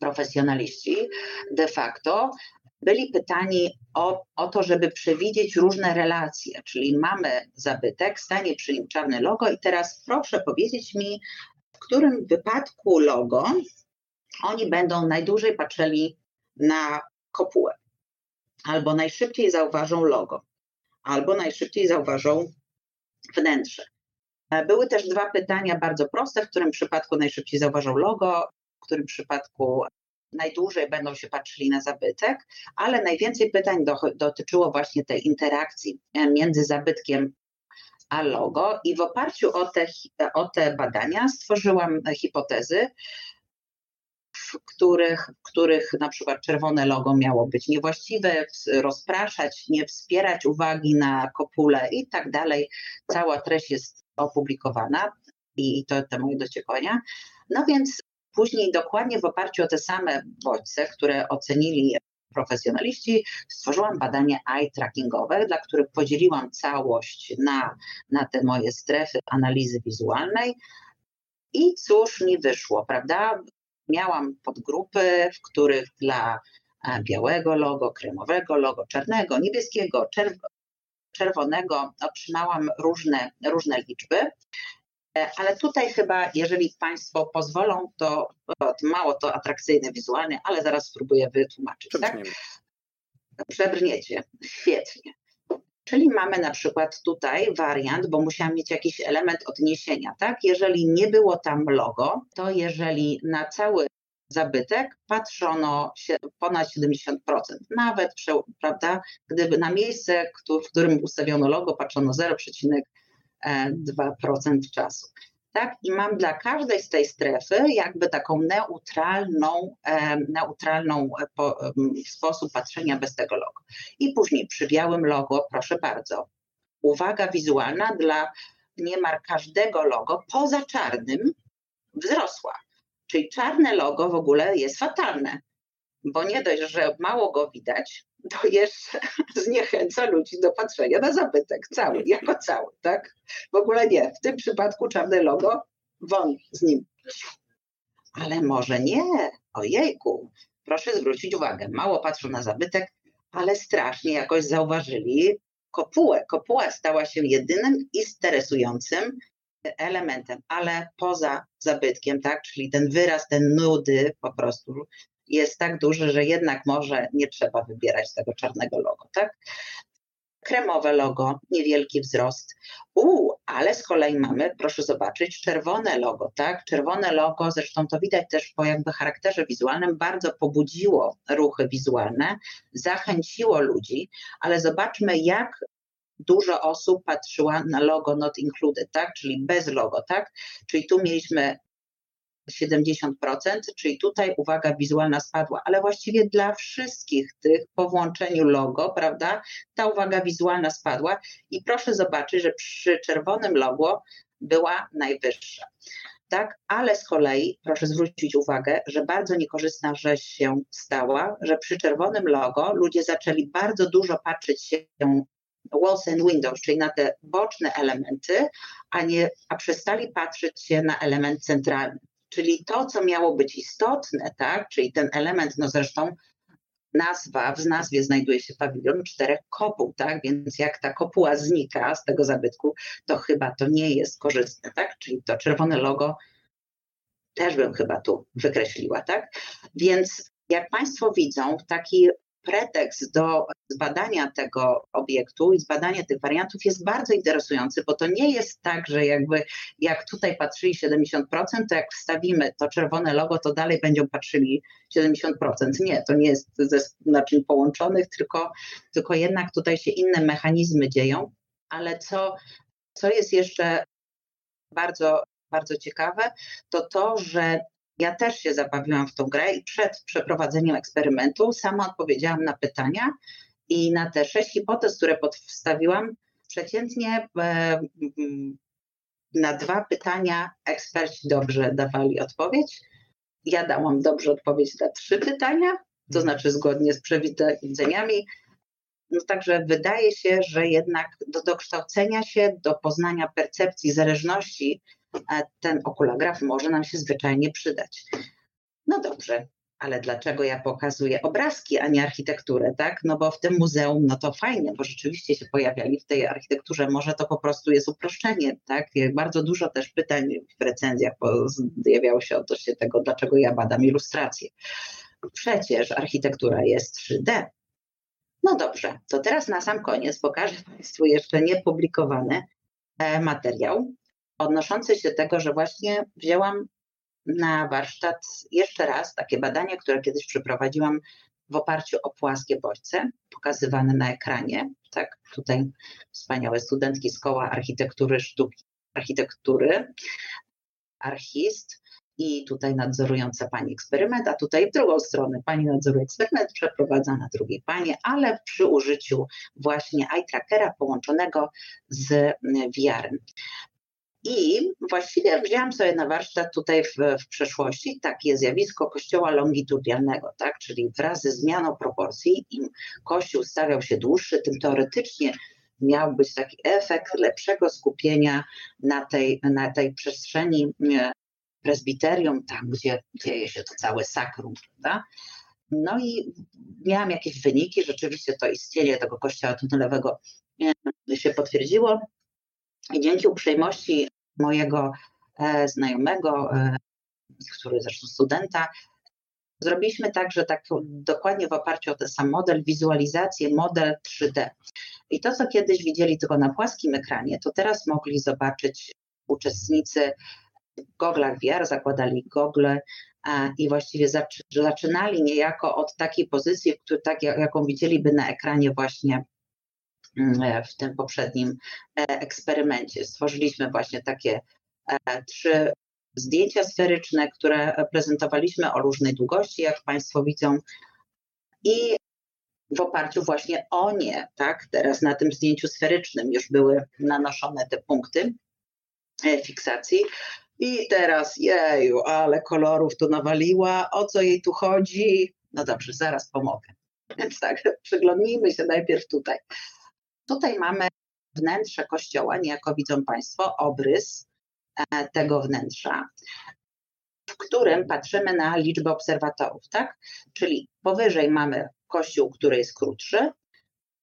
profesjonaliści de facto byli pytani o, o to, żeby przewidzieć różne relacje, czyli mamy zabytek, stanie przy nim czarne logo i teraz proszę powiedzieć mi, w którym wypadku logo oni będą najdłużej patrzyli na kopułę, albo najszybciej zauważą logo, albo najszybciej zauważą wnętrze. Były też dwa pytania bardzo proste, w którym przypadku najszybciej zauważą logo, w którym przypadku najdłużej będą się patrzyli na zabytek, ale najwięcej pytań do, dotyczyło właśnie tej interakcji e, między zabytkiem a logo i w oparciu o te, o te badania stworzyłam hipotezy, w których, w których na przykład czerwone logo miało być niewłaściwe, rozpraszać, nie wspierać uwagi na kopule i tak dalej. Cała treść jest opublikowana i to te moje dociekania. No więc Później dokładnie w oparciu o te same bodźce, które ocenili profesjonaliści, stworzyłam badanie eye trackingowe, dla których podzieliłam całość na, na te moje strefy analizy wizualnej. I cóż mi wyszło, prawda? Miałam podgrupy, w których dla e, białego logo, kremowego logo, czarnego, niebieskiego, czerwonego otrzymałam różne, różne liczby. E, ale tutaj chyba, jeżeli Państwo pozwolą, to, to mało to atrakcyjne wizualnie, ale zaraz spróbuję wytłumaczyć. Tak? Przebrniecie. Świetnie. Czyli mamy na przykład tutaj wariant, bo musiałam mieć jakiś element odniesienia, tak? Jeżeli nie było tam logo, to jeżeli na cały zabytek patrzono ponad 70%, nawet, prawda, gdyby na miejsce, w którym ustawiono logo, patrzono 0,5%, 2% czasu. Tak? I mam dla każdej z tej strefy jakby taką neutralną, neutralną e, sposób patrzenia bez tego logo. I później przy białym logo, proszę bardzo, uwaga wizualna dla niemal każdego logo poza czarnym wzrosła. Czyli czarne logo w ogóle jest fatalne, bo nie dość, że mało go widać, to jeszcze zniechęca ludzi do patrzenia na zabytek cały, jako cały, tak? W ogóle nie. W tym przypadku czarne logo, won z nim. Ale może nie. Ojejku, proszę zwrócić uwagę, mało patrzą na zabytek, ale strasznie jakoś zauważyli kopułę. Kopuła stała się jedynym interesującym elementem, ale poza zabytkiem, tak, czyli ten wyraz, ten nudy po prostu jest tak duży, że jednak może nie trzeba wybierać tego czarnego logo, tak? Kremowe logo, niewielki wzrost. U, ale z kolei mamy, proszę zobaczyć, czerwone logo, tak? Czerwone logo, zresztą to widać też po jakby charakterze wizualnym, bardzo pobudziło ruchy wizualne, zachęciło ludzi, ale zobaczmy, jak dużo osób patrzyła na logo not included, tak? Czyli bez logo, tak? Czyli tu mieliśmy 70%, czyli tutaj uwaga wizualna spadła, ale właściwie dla wszystkich tych po włączeniu logo, prawda, ta uwaga wizualna spadła i proszę zobaczyć, że przy czerwonym logo była najwyższa. Tak, ale z kolei proszę zwrócić uwagę, że bardzo niekorzystna rzecz się stała, że przy czerwonym logo ludzie zaczęli bardzo dużo patrzeć się walls and windows, czyli na te boczne elementy, a nie, a przestali patrzeć się na element centralny. Czyli to, co miało być istotne, tak, czyli ten element, no zresztą nazwa, w nazwie znajduje się pawilon czterech kopuł, tak, więc jak ta kopuła znika z tego zabytku, to chyba to nie jest korzystne, tak, czyli to czerwone logo też bym chyba tu wykreśliła, tak, więc jak Państwo widzą, taki pretekst do zbadania tego obiektu i zbadania tych wariantów jest bardzo interesujący, bo to nie jest tak, że jakby jak tutaj patrzyli 70%, to jak wstawimy to czerwone logo, to dalej będą patrzyli 70%. Nie, to nie jest ze naczyń połączonych, tylko, tylko jednak tutaj się inne mechanizmy dzieją, ale co, co jest jeszcze bardzo, bardzo ciekawe, to to, że Ja też się zabawiłam w tą grę i przed przeprowadzeniem eksperymentu sama odpowiedziałam na pytania i na te sześć hipotez, które podstawiłam, przeciętnie e, na dwa pytania eksperci dobrze dawali odpowiedź. Ja dałam dobrze odpowiedź na trzy pytania, to znaczy zgodnie z przewidzeniami. No także wydaje się, że jednak do dokształcenia się, do poznania percepcji zależności ten okulograf może nam się zwyczajnie przydać. No dobrze, ale dlaczego ja pokazuję obrazki, a nie architekturę, tak? No bo w tym muzeum, no to fajnie, bo rzeczywiście się pojawiali w tej architekturze. Może to po prostu jest uproszczenie, tak? Bardzo dużo też pytań w recenzjach pojawiało się odnośnie tego, dlaczego ja badam ilustrację. Przecież architektura jest 3D. No dobrze, to teraz na sam koniec pokażę Państwu jeszcze niepublikowany e, materiał odnoszący się do tego, że właśnie wzięłam na warsztat jeszcze raz takie badanie, które kiedyś przeprowadziłam w oparciu o płaskie bodźce, pokazywane na ekranie. Tak, tutaj wspaniałe studentki z koła architektury sztuki, architektury, archist i tutaj nadzorująca pani eksperyment, a tutaj w drugą stronę pani nadzoruje eksperyment, przeprowadza na drugiej pani, ale przy użyciu właśnie eye trackera połączonego z VR-em. I właściwie wzięłam sobie na warsztat tutaj w, w przeszłości takie zjawisko kościoła longitudinalnego, tak? czyli wraz ze zmianą proporcji, im kościół stawiał się dłuższy, tym teoretycznie miał być taki efekt lepszego skupienia na tej, na tej przestrzeni e, presbiterium, tam gdzie dzieje się to całe sakrum, prawda? No i miałam jakieś wyniki, rzeczywiście to istnienie tego kościoła tunelowego e, się potwierdziło. I dzięki uprzejmości mojego e, znajomego, e, który zresztą studenta, zrobiliśmy także tak dokładnie w oparciu o ten sam model, wizualizację, model 3D. I to, co kiedyś widzieli tylko na płaskim ekranie, to teraz mogli zobaczyć uczestnicy w goglach VR, zakładali gogle i właściwie zaczynali niejako od takiej pozycji, tak, jaką widzieliby na ekranie właśnie w tym poprzednim e, eksperymencie. Stworzyliśmy właśnie takie e, trzy zdjęcia sferyczne, które prezentowaliśmy o różnej długości, jak Państwo widzą. I w oparciu właśnie o nie, tak, teraz na tym zdjęciu sferycznym już były nanoszone te punkty e, fiksacji. I teraz, jeju, ale kolorów tu nawaliła, o co jej tu chodzi? No dobrze, zaraz pomogę. Więc tak, przyglądnijmy się najpierw tutaj. Tutaj mamy wnętrze kościoła, niejako widzą Państwo, obrys e, tego wnętrza, w którym patrzymy na liczbę obserwatorów, tak? Czyli powyżej mamy kościół, który jest krótszy,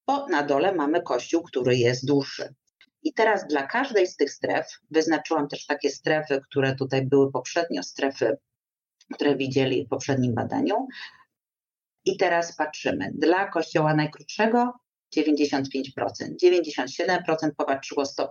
bo na dole mamy kościół, który jest dłuższy. I teraz dla każdej z tych stref wyznaczyłam też takie strefy, które tutaj były poprzednio, strefy, które widzieli w poprzednim badaniu. I teraz patrzymy. Dla kościoła najkrótszego 95%, 97% popatrzyło 100%.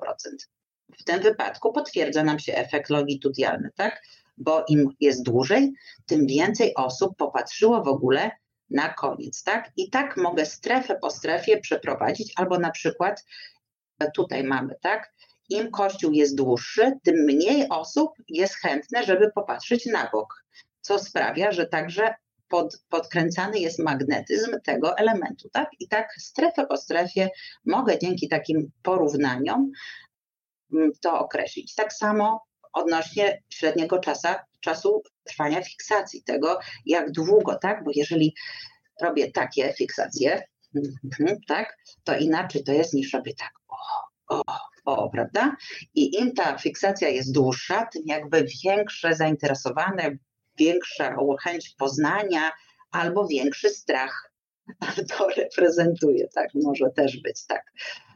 W tym wypadku potwierdza nam się efekt longitudinalny, tak? Bo im jest dłużej, tym więcej osób popatrzyło w ogóle na koniec, tak? I tak mogę strefę po strefie przeprowadzić, albo na przykład e, tutaj mamy, tak? Im kościół jest dłuższy, tym mniej osób jest chętne, żeby popatrzeć na bok, co sprawia, że także pod, podkręcany jest magnetyzm tego elementu. Tak? I tak strefę po strefie mogę dzięki takim porównaniom mm, to określić. Tak samo odnośnie średniego czasa, czasu trwania fiksacji, tego jak długo, tak? Bo jeżeli robię takie fiksacje, mhm, tak, to inaczej to jest niż robię tak, o, o, o, prawda? I im ta fiksacja jest dłuższa, tym jakby większe zainteresowane, większa chęć poznania albo większy strach to reprezentuje. Tak może też być tak,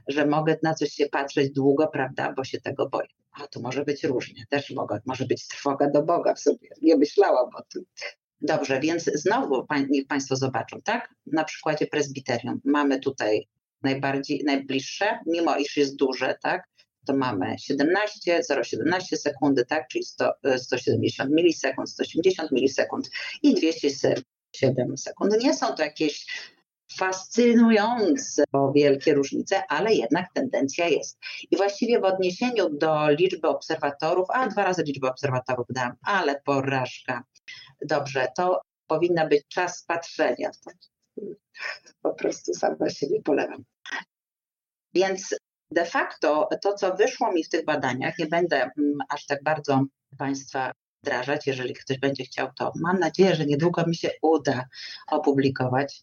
że mogę na coś się patrzeć długo, prawda, bo się tego boję. A to może być różnie, też mogę, może być trwoga do Boga w sobie. Nie myślałam o tym. Dobrze, więc znowu niech Państwo zobaczą, tak? Na przykładzie prezbiterium mamy tutaj najbardziej, najbliższe, mimo iż jest duże, tak? To mamy 17, 0,17 sekundy, tak, czyli 100, 170 milisekund, 180 milisekund i 207 sekund. Nie są to jakieś fascynujące wielkie różnice, ale jednak tendencja jest. I właściwie w odniesieniu do liczby obserwatorów, a dwa razy liczbę obserwatorów dam, ale porażka. Dobrze, to powinna być czas patrzenia. Po prostu sama siebie polewam. Więc de facto to, co wyszło mi w tych badaniach, nie będę mm, aż tak bardzo Państwa wdrażać, jeżeli ktoś będzie chciał, to mam nadzieję, że niedługo mi się uda opublikować.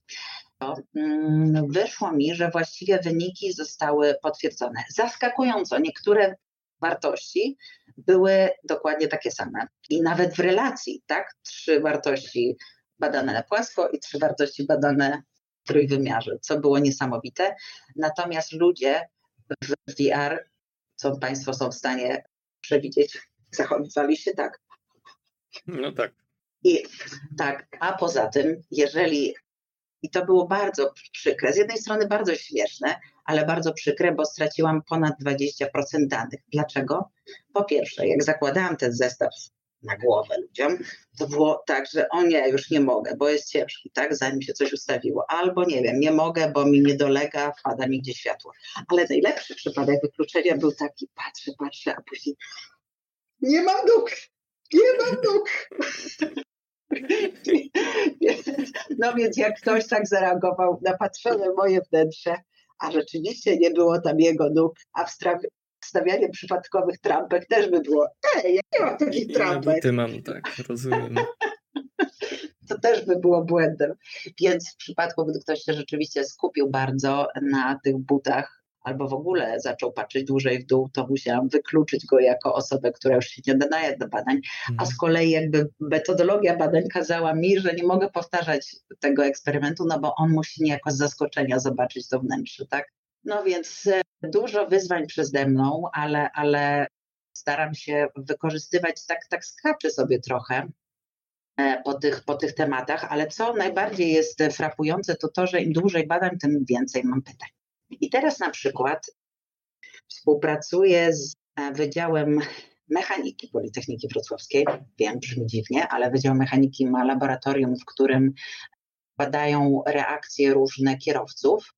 To mm, wyszło mi, że właściwie wyniki zostały potwierdzone. Zaskakująco, niektóre wartości były dokładnie takie same. I nawet w relacji, tak? Trzy wartości badane na płasko i trzy wartości badane w trójwymiarze, co było niesamowite. Natomiast ludzie w VR, co Państwo są w stanie przewidzieć, zachowywali się tak. No tak. I tak, a poza tym, jeżeli i to było bardzo przykre. Z jednej strony bardzo śmieszne, ale bardzo przykre, bo straciłam ponad 20% danych. Dlaczego? Po pierwsze, jak zakładałam ten zestaw na głowę ludziom, to było tak, że o nie, już nie mogę, bo jest ciężki, tak, zanim się coś ustawiło. Albo nie wiem, nie mogę, bo mi nie dolega, wpada mi gdzieś światło. Ale najlepszy przypadek wykluczenia był taki, patrzę, patrzę, a później nie mam nóg, nie mam nóg. No więc jak ktoś tak zareagował na patrzone moje wnętrze, a rzeczywiście nie było tam jego nóg, a wstawianie przypadkowych trampek też by było, ej, ja nie mam takich trampek. Ty mam, tak, rozumiem. To też by było błędem. Więc w przypadku, gdy ktoś się rzeczywiście skupił bardzo na tych butach, albo w ogóle zaczął patrzeć dłużej w dół, to musiałam wykluczyć go jako osobę, która już się nie nadaje do badań. A mhm. z kolei jakby metodologia badań kazała mi, że nie mogę powtarzać tego eksperymentu, no bo on musi niejako z zaskoczenia zobaczyć to wnętrze, tak? No więc e, dużo wyzwań przede mną, ale, ale staram się wykorzystywać, tak, tak skaczę sobie trochę e, po tych, po tych tematach, ale co najbardziej jest frapujące, to to, że im dłużej badam, tym więcej mam pytań. I teraz na przykład współpracuję z e, Wydziałem Mechaniki Politechniki Wrocławskiej. Wiem, brzmi dziwnie, ale Wydział Mechaniki ma laboratorium, w którym badają reakcje różne kierowców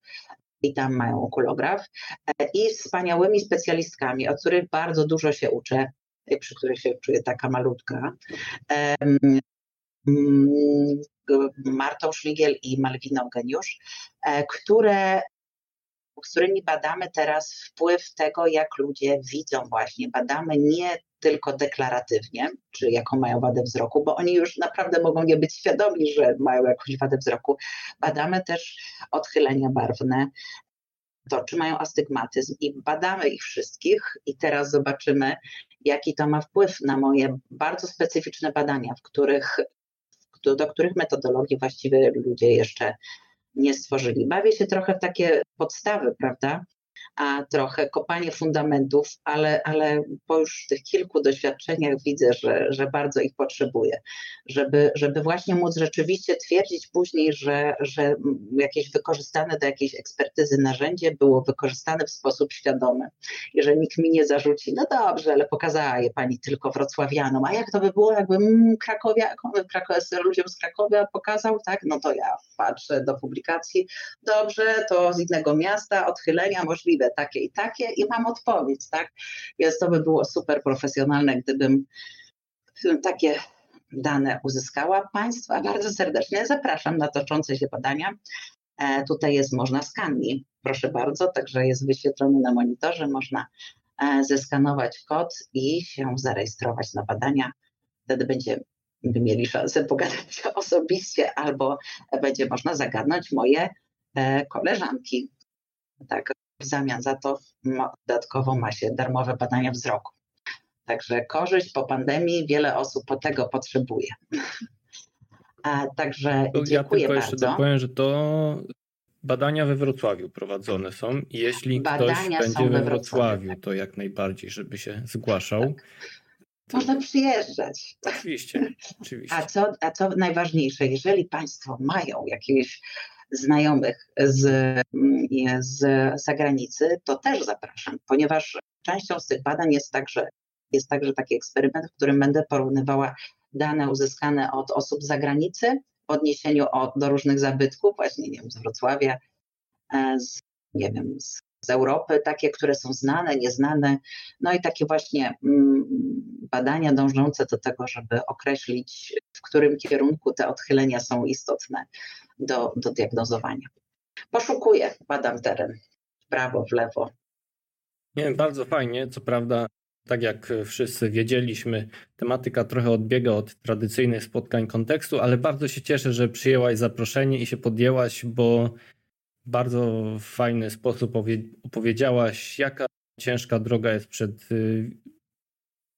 i tam mają okulograf e, i wspaniałymi specjalistkami, od których bardzo dużo się uczę, przy których się czuję taka malutka. Martą Szligiel i Malwiną Geniusz, e, które z którymi badamy teraz wpływ tego, jak ludzie widzą właśnie. Badamy nie tylko deklaratywnie, czy jaką mają wadę wzroku, bo oni już naprawdę mogą nie być świadomi, że mają jakąś wadę wzroku. Badamy też odchylenia barwne, to, czy mają astygmatyzm i badamy ich wszystkich i teraz zobaczymy, jaki to ma wpływ na moje bardzo specyficzne badania, w których, do których metodologii właściwie ludzie jeszcze nie stworzyli. Bawię się trochę w takie podstawy, prawda? A trochę kopanie fundamentów, ale, ale po już tych kilku doświadczeniach widzę, że, że bardzo ich potrzebuję, żeby, żeby właśnie móc rzeczywiście twierdzić później, że, że jakieś wykorzystane do jakiejś ekspertyzy narzędzie było wykorzystane w sposób świadomy. Jeżeli nikt mi nie zarzuci, no dobrze, ale pokazała je pani tylko wrocławianom, a jak to by było, jakby mm, Krakowia, Krakow, ludziom z Krakowia pokazał, tak, no to ja patrzę do publikacji, dobrze, to z innego miasta, odchylenia możliwe, takie i takie i mam odpowiedź, tak? Więc to by było super profesjonalne, gdybym takie dane uzyskała. Państwa bardzo serdecznie zapraszam na toczące się badania. E, tutaj jest można skanni, proszę bardzo, także jest wyświetlony na monitorze, można e, zeskanować kod i się zarejestrować na badania. Wtedy będziemy mieli szansę pogadać osobiście albo będzie można zagadnąć moje e, koleżanki. Tak, w zamian za to dodatkowo ma się darmowe badania wzroku. Także korzyść po pandemii, wiele osób po tego potrzebuje. A, także to dziękuję ja tylko bardzo. jeszcze dopowiem, że to badania we Wrocławiu prowadzone są jeśli badania ktoś będzie we Wrocławiu, to jak najbardziej, żeby się zgłaszał. Tak. Można przyjeżdżać. Oczywiście, oczywiście. A co, a co najważniejsze, jeżeli Państwo mają jakieś znajomych z, z zagranicy, to też zapraszam, ponieważ częścią z tych badań jest także, jest także taki eksperyment, w którym będę porównywała dane uzyskane od osób z zagranicy w odniesieniu do różnych zabytków, właśnie nie wiem, z Wrocławia, e, z, nie wiem, z, z Europy, takie, które są znane, nieznane, no i takie właśnie mm, badania dążące do tego, żeby określić, w którym kierunku te odchylenia są istotne do, do diagnozowania. Poszukuję, badam teren w prawo, w lewo. Nie, bardzo fajnie. Co prawda, tak jak wszyscy wiedzieliśmy, tematyka trochę odbiega od tradycyjnych spotkań kontekstu, ale bardzo się cieszę, że przyjęłaś zaproszenie i się podjęłaś, bo bardzo fajny sposób opowiedziałaś, jaka ciężka droga jest przed y,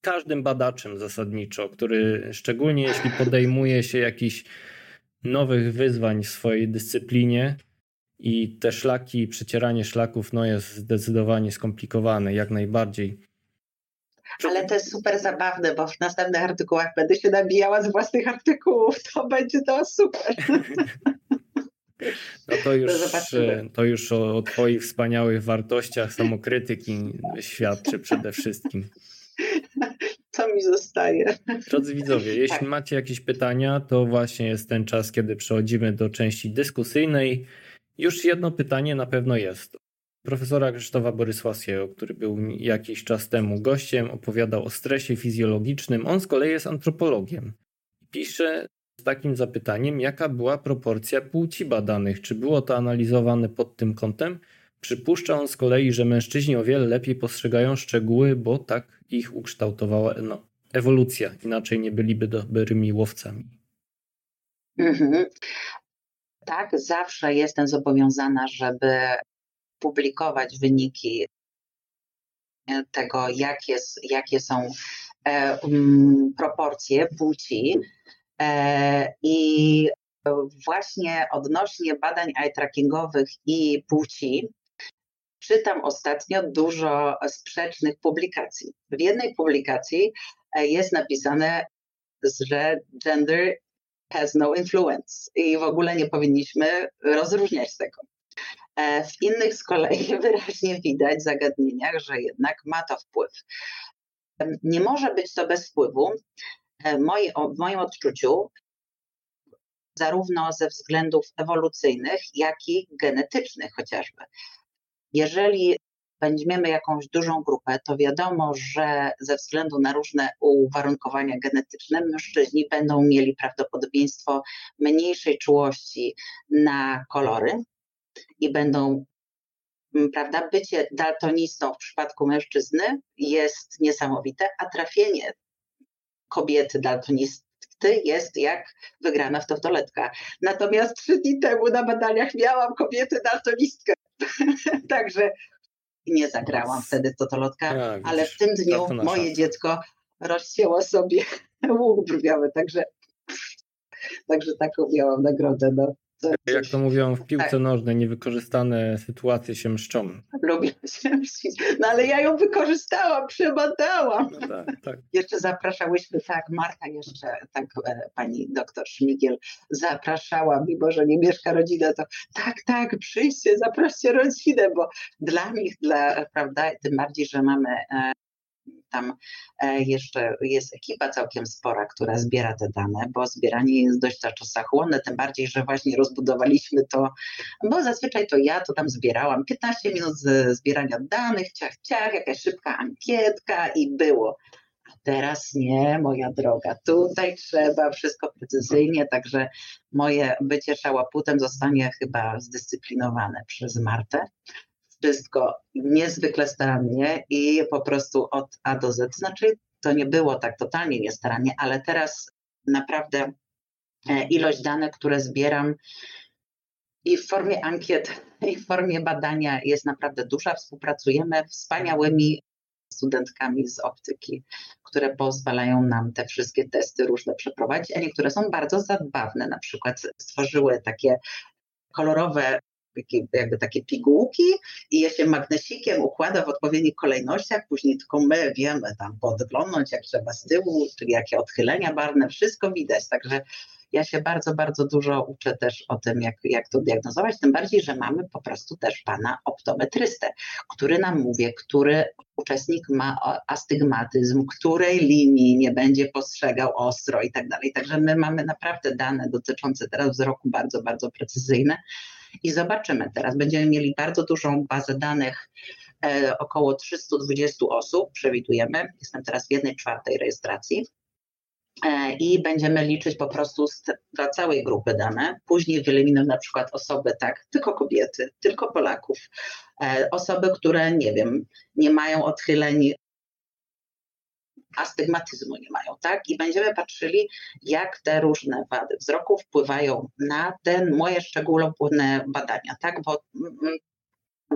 każdym badaczem zasadniczo, który szczególnie jeśli podejmuje się jakichś nowych wyzwań w swojej dyscyplinie i te szlaki, przecieranie szlaków no jest zdecydowanie skomplikowane, jak najbardziej. Ale to jest super zabawne, bo w następnych artykułach będę się nabijała z własnych artykułów. To będzie to super. No to już, to już o, o Twoich wspaniałych wartościach samokrytyki świadczy przede wszystkim. Co mi zostaje? Drodzy widzowie, jeśli tak. macie jakieś pytania, to właśnie jest ten czas, kiedy przechodzimy do części dyskusyjnej. Już jedno pytanie na pewno jest. Profesora Krzysztofa Borysławskiego, który był jakiś czas temu gościem, opowiadał o stresie fizjologicznym. On z kolei jest antropologiem. Pisze z takim zapytaniem, jaka była proporcja płci badanych? Czy było to analizowane pod tym kątem? Przypuszcza on z kolei, że mężczyźni o wiele lepiej postrzegają szczegóły, bo tak ich ukształtowała no, ewolucja. Inaczej nie byliby dobrymi łowcami. Mhm. Tak, zawsze jestem zobowiązana, żeby publikować wyniki tego, jakie, jakie są e, um, proporcje płci. E, I właśnie odnośnie badań eye trackingowych i płci, czytam ostatnio dużo sprzecznych publikacji. W jednej publikacji e, jest napisane, że gender has no influence i w ogóle nie powinniśmy rozróżniać tego. E, w innych z kolei wyraźnie widać w zagadnieniach, że jednak ma to wpływ. Nie może być to bez wpływu. E, w moim odczuciu, zarówno ze względów ewolucyjnych, jak i genetycznych chociażby. Jeżeli weźmiemy jakąś dużą grupę, to wiadomo, że ze względu na różne uwarunkowania genetyczne mężczyźni będą mieli prawdopodobieństwo mniejszej czułości na kolory i będą, prawda, bycie daltonistą w przypadku mężczyzny jest niesamowite, a trafienie kobiety daltonisty jest jak wygrana w totoletka. Natomiast trzy dni temu na badaniach miałam kobietę daltonistkę. Także nie zagrałam wtedy totolotka, tak, ale w tym dniu moje dziecko rozcięło sobie łuk brwiowy, także, także taką miałam nagrodę. No. Jak to mówią w piłce tak. nożnej, niewykorzystane sytuacje się mszczą. Lubię się mścić. No ale ja ją wykorzystałam, przebadałam. No tak, tak. Jeszcze zapraszałyśmy, tak, Marta jeszcze, tak e, pani doktor Szmigiel zapraszała, mimo że nie mieszka rodzina, to tak, tak, przyjdźcie, zaproście rodzinę, bo dla nich, dla, prawda, tym bardziej, że mamy e, tam e, jeszcze jest ekipa całkiem spora, która zbiera te dane, bo zbieranie jest dość czasochłonne, tym bardziej, że właśnie rozbudowaliśmy to, bo zazwyczaj to ja to tam zbierałam 15 minut zbierania danych, ciach, ciach, jakaś szybka ankietka i było. A teraz nie, moja droga, tutaj trzeba wszystko precyzyjnie, także moje bycie szałaputem zostanie chyba zdyscyplinowane przez Martę wszystko niezwykle starannie i po prostu od A do Z. Znaczy, to nie było tak totalnie niestarannie, ale teraz naprawdę e, ilość danych, które zbieram i w formie ankiet, i w formie badania jest naprawdę duża. Współpracujemy wspaniałymi studentkami z optyki, które pozwalają nam te wszystkie testy różne przeprowadzić, a niektóre są bardzo zabawne. Na przykład stworzyły takie kolorowe jakby takie pigułki i je się magnesikiem układa w odpowiednich kolejnościach, później tylko my wiemy tam podglądnąć, jak trzeba z tyłu, czyli jakie odchylenia barwne, wszystko widać, także ja się bardzo, bardzo dużo uczę też o tym, jak, jak to diagnozować, tym bardziej, że mamy po prostu też pana optometrystę, który nam mówi, który uczestnik ma astygmatyzm, której linii nie będzie postrzegał ostro i tak dalej. Także my mamy naprawdę dane dotyczące teraz wzroku bardzo, bardzo precyzyjne i zobaczymy. Teraz będziemy mieli bardzo dużą bazę danych, e, około 320 osób przewidujemy. Jestem teraz w jednej czwartej rejestracji. e, i będziemy liczyć po prostu dla całej grupy dane. Później wyeliminujemy na przykład osoby, tak, tylko kobiety, tylko Polaków, e, osoby, które, nie wiem, nie mają odchyleń astygmatyzmu nie mają, tak? I będziemy patrzyli, jak te różne wady wzroku wpływają na te moje szczególne badania, tak? Bo mm,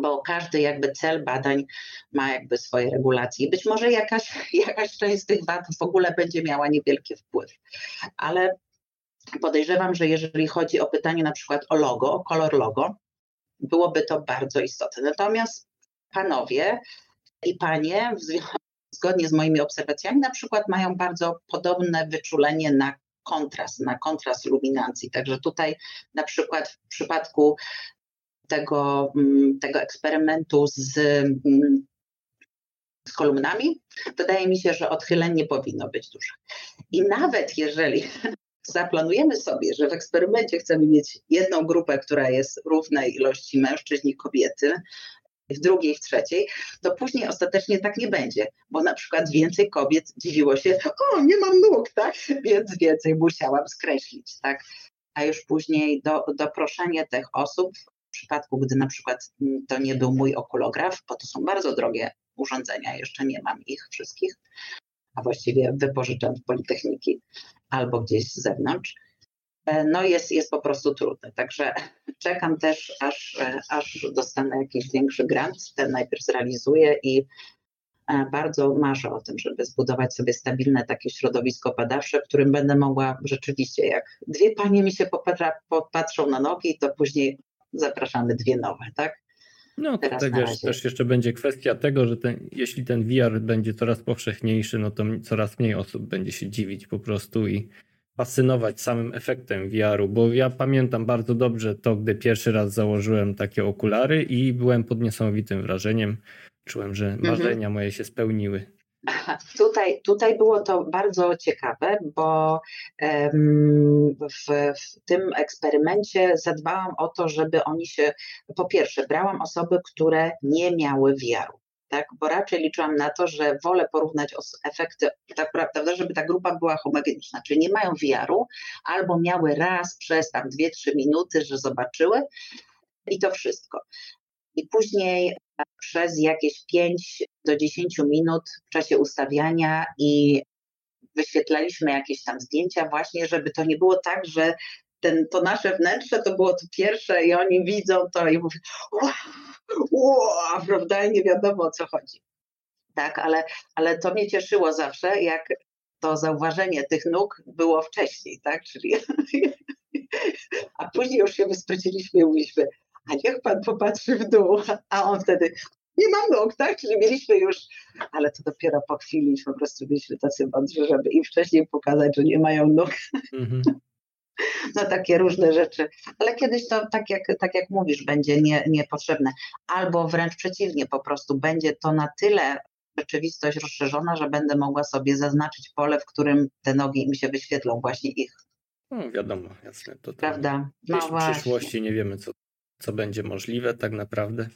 bo każdy jakby cel badań ma jakby swoje regulacje. Być może jakaś, jakaś część z tych wad w ogóle będzie miała niewielki wpływ, ale podejrzewam, że jeżeli chodzi o pytanie na przykład o logo, o kolor logo, byłoby to bardzo istotne. Natomiast panowie i panie, zgodnie z moimi obserwacjami, na przykład mają bardzo podobne wyczulenie na kontrast, na kontrast luminacji. Także tutaj na przykład w przypadku tego, mm, tego eksperymentu z, mm, z kolumnami, wydaje mi się, że odchylenie powinno być duże. I nawet jeżeli zaplanujemy sobie, że w eksperymencie chcemy mieć jedną grupę, która jest równej ilości mężczyźni i kobiety, w drugiej, w trzeciej, to później ostatecznie tak nie będzie, bo na przykład więcej kobiet dziwiło się, o, nie mam nóg, tak? Więc więcej musiałam skreślić, tak? A już później do, doproszenie tych osób w przypadku, gdy na przykład mm, to nie był mój okulograf, bo to są bardzo drogie urządzenia, jeszcze nie mam ich wszystkich, a właściwie wypożyczam w Politechniki albo gdzieś z zewnątrz, no jest, jest po prostu trudne. Także czekam też, aż, e, aż dostanę jakiś większy grant, ten najpierw zrealizuję i e, bardzo marzę o tym, żeby zbudować sobie stabilne takie środowisko badawcze, w którym będę mogła rzeczywiście, jak dwie panie mi się popatrzą na nogi, to później zapraszamy dwie nowe, tak? No to wiesz, też jeszcze będzie kwestia tego, że ten, jeśli ten VR będzie coraz powszechniejszy, no to coraz mniej osób będzie się dziwić po prostu i fascynować samym efektem VR-u, bo ja pamiętam bardzo dobrze to, gdy pierwszy raz założyłem takie okulary i byłem pod niesamowitym wrażeniem. Czułem, że mhm. marzenia mhm. moje się spełniły. Tutaj, tutaj było to bardzo ciekawe, bo w, w, tym eksperymencie zadbałam o to, żeby oni się, po pierwsze, brałam osoby, które nie miały wiaru. Tak, bo raczej liczyłam na to, że wolę porównać efekty, tak prawda, żeby ta grupa była homogeniczna, czyli nie mają wiaru, albo miały raz przez tam 2-3 minuty, że zobaczyły i to wszystko. I później przez jakieś 5 do 10 minut w czasie ustawiania i wyświetlaliśmy jakieś tam zdjęcia właśnie, żeby to nie było tak, że ten, to nasze wnętrze to było to pierwsze i oni widzą to i mówią wow, prawda, i nie wiadomo o co chodzi. Tak, ale, ale to mnie cieszyło zawsze, jak to zauważenie tych nóg było wcześniej, tak, czyli a później już się wysprawdziliśmy i mówiliśmy, a niech pan popatrzy w dół, a on wtedy, nie mam nóg, tak? Czyli mieliśmy już, ale to dopiero po chwili po prostu byliśmy tacy mądrzy, żeby im wcześniej pokazać, że nie mają nóg. Mm-hmm. No takie różne rzeczy. Ale kiedyś to, tak jak, tak jak mówisz, będzie nie, niepotrzebne. Albo wręcz przeciwnie, po prostu będzie to na tyle rzeczywistość rozszerzona, że będę mogła sobie zaznaczyć pole, w którym te nogi mi się wyświetlą, właśnie ich. No wiadomo, jasne. To, to Prawda? No w przyszłości nie wiemy, co, co będzie możliwe tak naprawdę.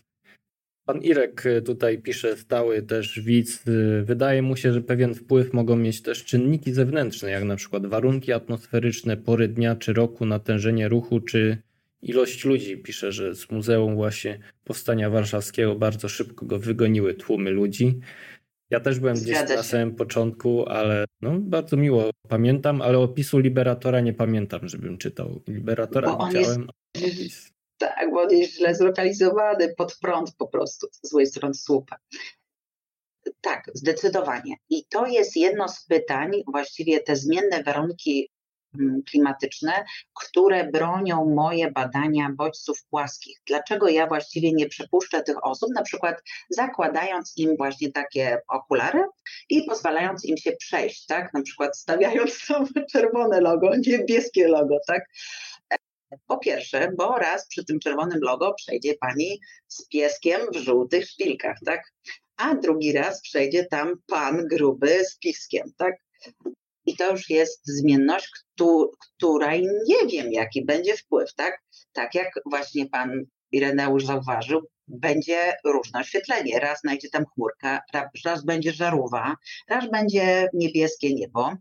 Pan Irek y, tutaj pisze stały też widz. Y, wydaje mu się, że pewien wpływ mogą mieć też czynniki zewnętrzne, jak na przykład warunki atmosferyczne, pory dnia czy roku, natężenie ruchu czy ilość ludzi. Pisze, że z Muzeum właśnie Powstania Warszawskiego bardzo szybko go wygoniły tłumy ludzi. Ja też byłem gdzieś na samym początku, ale no, bardzo miło pamiętam, ale opisu Liberatora nie pamiętam, żebym czytał. Liberatora widziałem. Jest... Tak, bo on jest źle zlokalizowany pod prąd po prostu, z złej strony słupa. Tak, zdecydowanie. I to jest jedno z pytań, właściwie te zmienne warunki mm, klimatyczne, które bronią moje badania bodźców płaskich. Dlaczego ja właściwie nie przepuszczę tych osób, na przykład zakładając im właśnie takie okulary i pozwalając im się przejść, tak? Na przykład stawiając tam czerwone logo, niebieskie logo, tak? Po pierwsze, bo raz przy tym czerwonym logo przejdzie pani z pieskiem w żółtych szpilkach, tak? A drugi raz przejdzie tam pan gruby z piskiem, tak? I to już jest zmienność, której nie wiem, jaki będzie wpływ, tak? Tak jak właśnie pan Ireneusz zauważył, będzie różne oświetlenie. Raz znajdzie tam chmurka, raz będzie żarówa, raz będzie niebieskie niebo.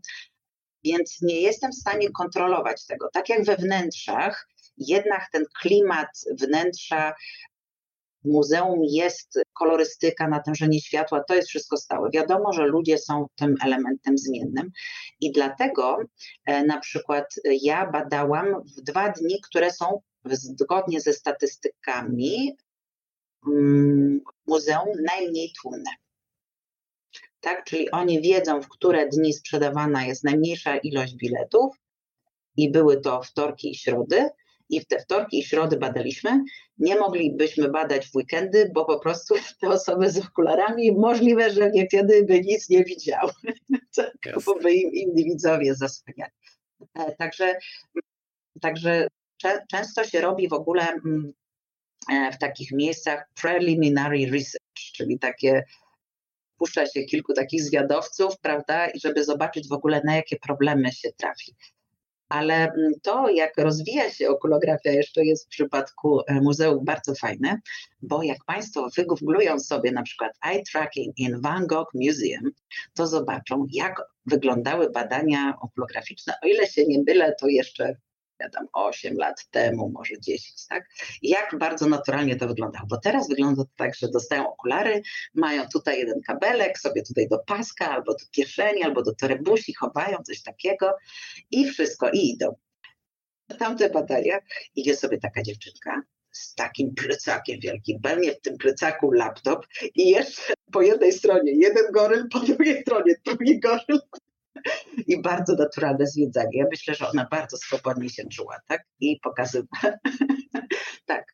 Więc nie jestem w stanie kontrolować tego. Tak jak we wnętrzach, jednak ten klimat wnętrza muzeum jest kolorystyka, natężenie światła, to jest wszystko stałe. Wiadomo, że ludzie są tym elementem zmiennym i dlatego e, na przykład ja badałam w dwa dni, które są zgodnie ze statystykami mm, muzeum najmniej tłumne. Tak, czyli oni wiedzą, w które dni sprzedawana jest najmniejsza ilość biletów i były to wtorki i środy, i w te wtorki i środy badaliśmy. Nie moglibyśmy badać w weekendy, bo po prostu te osoby z okularami możliwe, że niekiedy by nic nie widziały, bo by im inni widzowie zasłaniali. E, także, także często się robi w ogóle mm, e, w takich miejscach preliminary research, czyli takie puszcza się kilku takich zwiadowców, prawda, żeby zobaczyć w ogóle na jakie problemy się trafi. Ale mm, to, jak rozwija się okulografia, jeszcze jest w przypadku e, muzeum bardzo fajne, bo jak Państwo wygooglują sobie na przykład eye tracking in Van Gogh Museum, to zobaczą, jak wyglądały badania okulograficzne. O ile się nie mylę, to jeszcze wiadomo, 8 lat temu, może 10, tak? Jak bardzo naturalnie to wyglądało. Bo teraz wygląda to tak, że dostają okulary, mają tutaj jeden kabelek, sobie tutaj do paska, albo do kieszeni, albo do torebusi, chowają coś takiego i wszystko, i idą. Tamte badania idzie sobie taka dziewczynka z takim plecakiem wielkim, pewnie w tym plecaku laptop i jeszcze po jednej stronie jeden goryl, po drugiej stronie drugi goryl, i bardzo naturalne zwiedzanie. Ja myślę, że ona bardzo swobodnie się czuła, tak? I pokazywała. tak.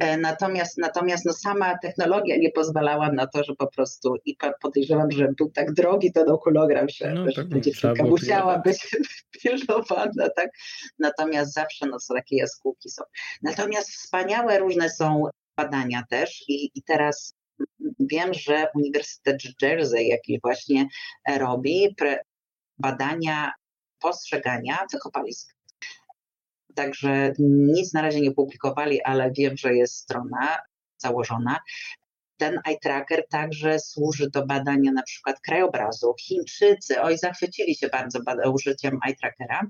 E, natomiast, natomiast no sama technologia nie pozwalała na to, że po prostu i podejrzewam, że był tak drogi ten okulogram, że, no, że ta dziewczynka musiała być pilnowana, tak? Natomiast zawsze no, są takie jaskółki są. Natomiast wspaniałe różne są badania też i, i teraz wiem, że Uniwersytet Jersey jakiś właśnie robi pre, badania postrzegania wykopalisk. Także nic na razie nie publikowali, ale wiem, że jest strona założona. Ten eye tracker także służy do badania na przykład krajobrazu. Chińczycy, oj, zachwycili się bardzo użyciem eye trackera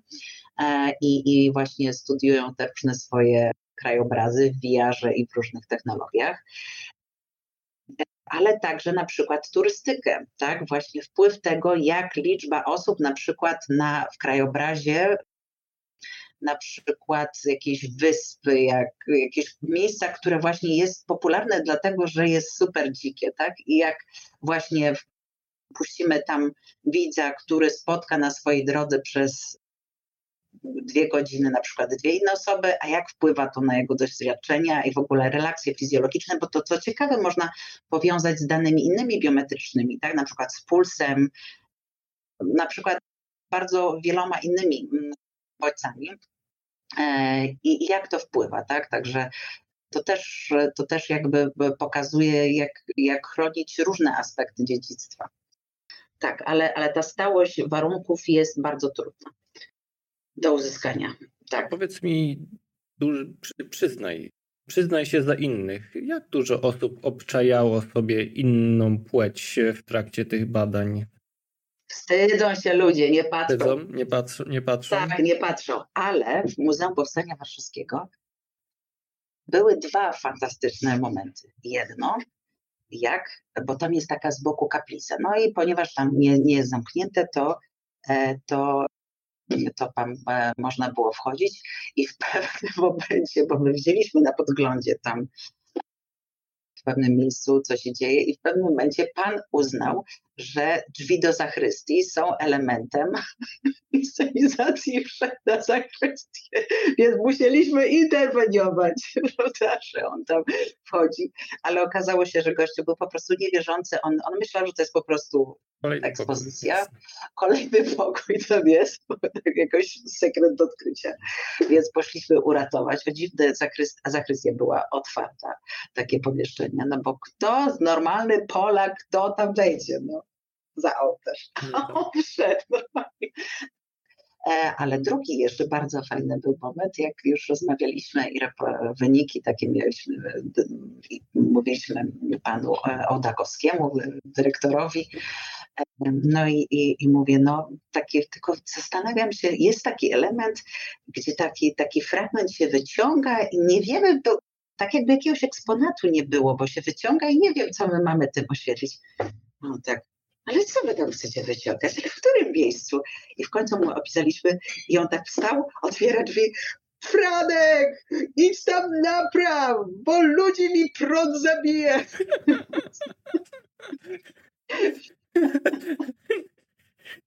e, i, i właśnie studiują te różne swoje krajobrazy w VR i w różnych technologiach ale także na przykład turystykę, tak? Właśnie wpływ tego, jak liczba osób na przykład na, w krajobrazie na przykład jakieś wyspy, jak, jakieś miejsca, które właśnie jest popularne dlatego, że jest super dzikie, tak? I jak właśnie puścimy tam widza, który spotka na swojej drodze przez dwie godziny na przykład dwie inne osoby, a jak wpływa to na jego doświadczenia i w ogóle relacje fizjologiczne, bo to co ciekawe można powiązać z danymi innymi biometrycznymi, tak, na przykład z pulsem, na przykład bardzo wieloma innymi mm, bodźcami e, i jak to wpływa, tak, także to też, to też jakby pokazuje, jak, jak chronić różne aspekty dziedzictwa. Tak, ale, ale ta stałość warunków jest bardzo trudna do uzyskania. Tak. Powiedz mi, przyznaj, przyznaj się za innych, jak dużo osób obczajało sobie inną płeć w trakcie tych badań? Wstydzą się ludzie, nie patrzą. Wstydzą? Nie, patrzą, nie patrzą? Tak, nie patrzą, ale w Muzeum Powstania Warszawskiego były dwa fantastyczne momenty. Jedno, jak, bo tam jest taka z boku kaplica, no i ponieważ tam nie, nie jest zamknięte, to, e, to to tam e, można było wchodzić i w pewnym momencie, bo my widzieliśmy na podglądzie tam w pewnym miejscu, co się dzieje, i w pewnym momencie Pan uznał, że drzwi do zachrystii są elementem inscenizacji na zachrystię, więc musieliśmy interweniować, prawda, że on tam wchodzi, ale okazało się, że gościu był po prostu niewierzący, on, on myślał, że to jest po prostu Kolejny ekspozycja. Pokój. Kolejny pokój tam jest, jakoś sekret do odkrycia, więc poszliśmy uratować. Dziwne, a zachrystia była otwarta, takie pomieszczenia, no bo kto, normalny Polak, kto tam wejdzie, no za ołtarz. On wszedł normalnie. E, ale drugi jeszcze bardzo fajny był moment, jak już rozmawialiśmy i wyniki takie mieliśmy, mówiliśmy panu e, Ołdakowskiemu, dyrektorowi, No i, i, i mówię, no takie, tylko zastanawiam się, jest taki element, gdzie taki, taki fragment się wyciąga i nie wiemy, to tak jakby jakiegoś eksponatu nie było, bo się wyciąga i nie wiem, co my mamy tym oświetlić. No tak, ale co wy tam chcecie wyciągać? W którym miejscu? I w końcu mu opisaliśmy i on tak wstał, otwiera drzwi. Franek, idź tam napraw, bo ludzi mi prąd zabije.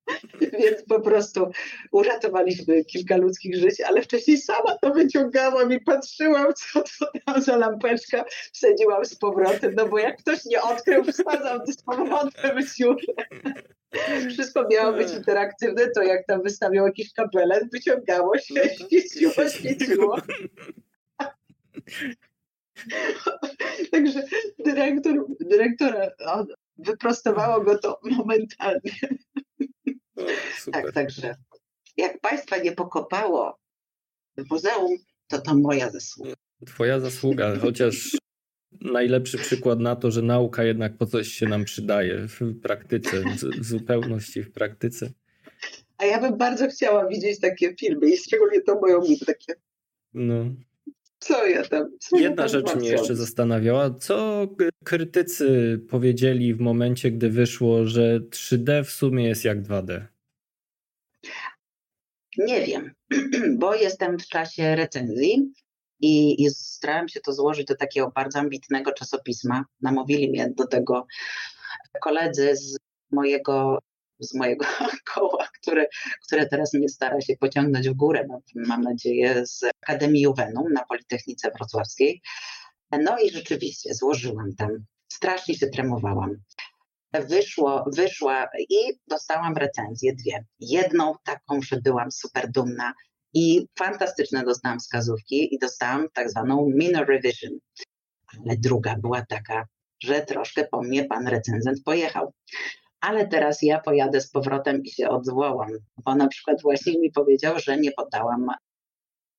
Więc po prostu uratowaliśmy kilka ludzkich żyć, ale wcześniej sama to wyciągałam i patrzyłam, co to tam za lampeczka, wsadziłam z powrotem, no bo jak ktoś nie odkrył, wsadzam z powrotem dziurę. Wszystko miało być interaktywne, to jak tam wystawiał jakiś kapelet, wyciągało się, świeciło, świeciło. Także dyrektor, dyrektora wyprostowało go to momentalnie. Tak, także jak Państwa nie pokopało w muzeum, to to moja zasługa. Twoja zasługa, chociaż najlepszy przykład na to, że nauka jednak po coś się nam przydaje w praktyce, w zupełności w praktyce. A ja bym bardzo chciała widzieć takie filmy i szczególnie to moją minę takie. No. Co ja tam? Co Jedna ja tam rzecz mnie jeszcze zastanawiała. Co krytycy powiedzieli w momencie, gdy wyszło, że 3D w sumie jest jak 2D? Nie wiem, bo jestem w czasie recenzji i, i starałem się to złożyć do takiego bardzo ambitnego czasopisma. Namówili mnie do tego koledzy z mojego, z mojego które, które teraz mnie stara się pociągnąć w górę, mam nadzieję, z Akademii Juvenum na Politechnice Wrocławskiej. No i rzeczywiście złożyłam tam. Strasznie się tremowałam wyszło, wyszła i dostałam recenzję dwie. Jedną taką, że byłam super dumna i fantastyczne dostałam wskazówki i dostałam tak zwaną minor revision. Ale druga była taka, że troszkę po mnie pan recenzent pojechał. Ale teraz ja pojadę z powrotem i się odwołam, bo na przykład właśnie mi powiedział, że nie podałam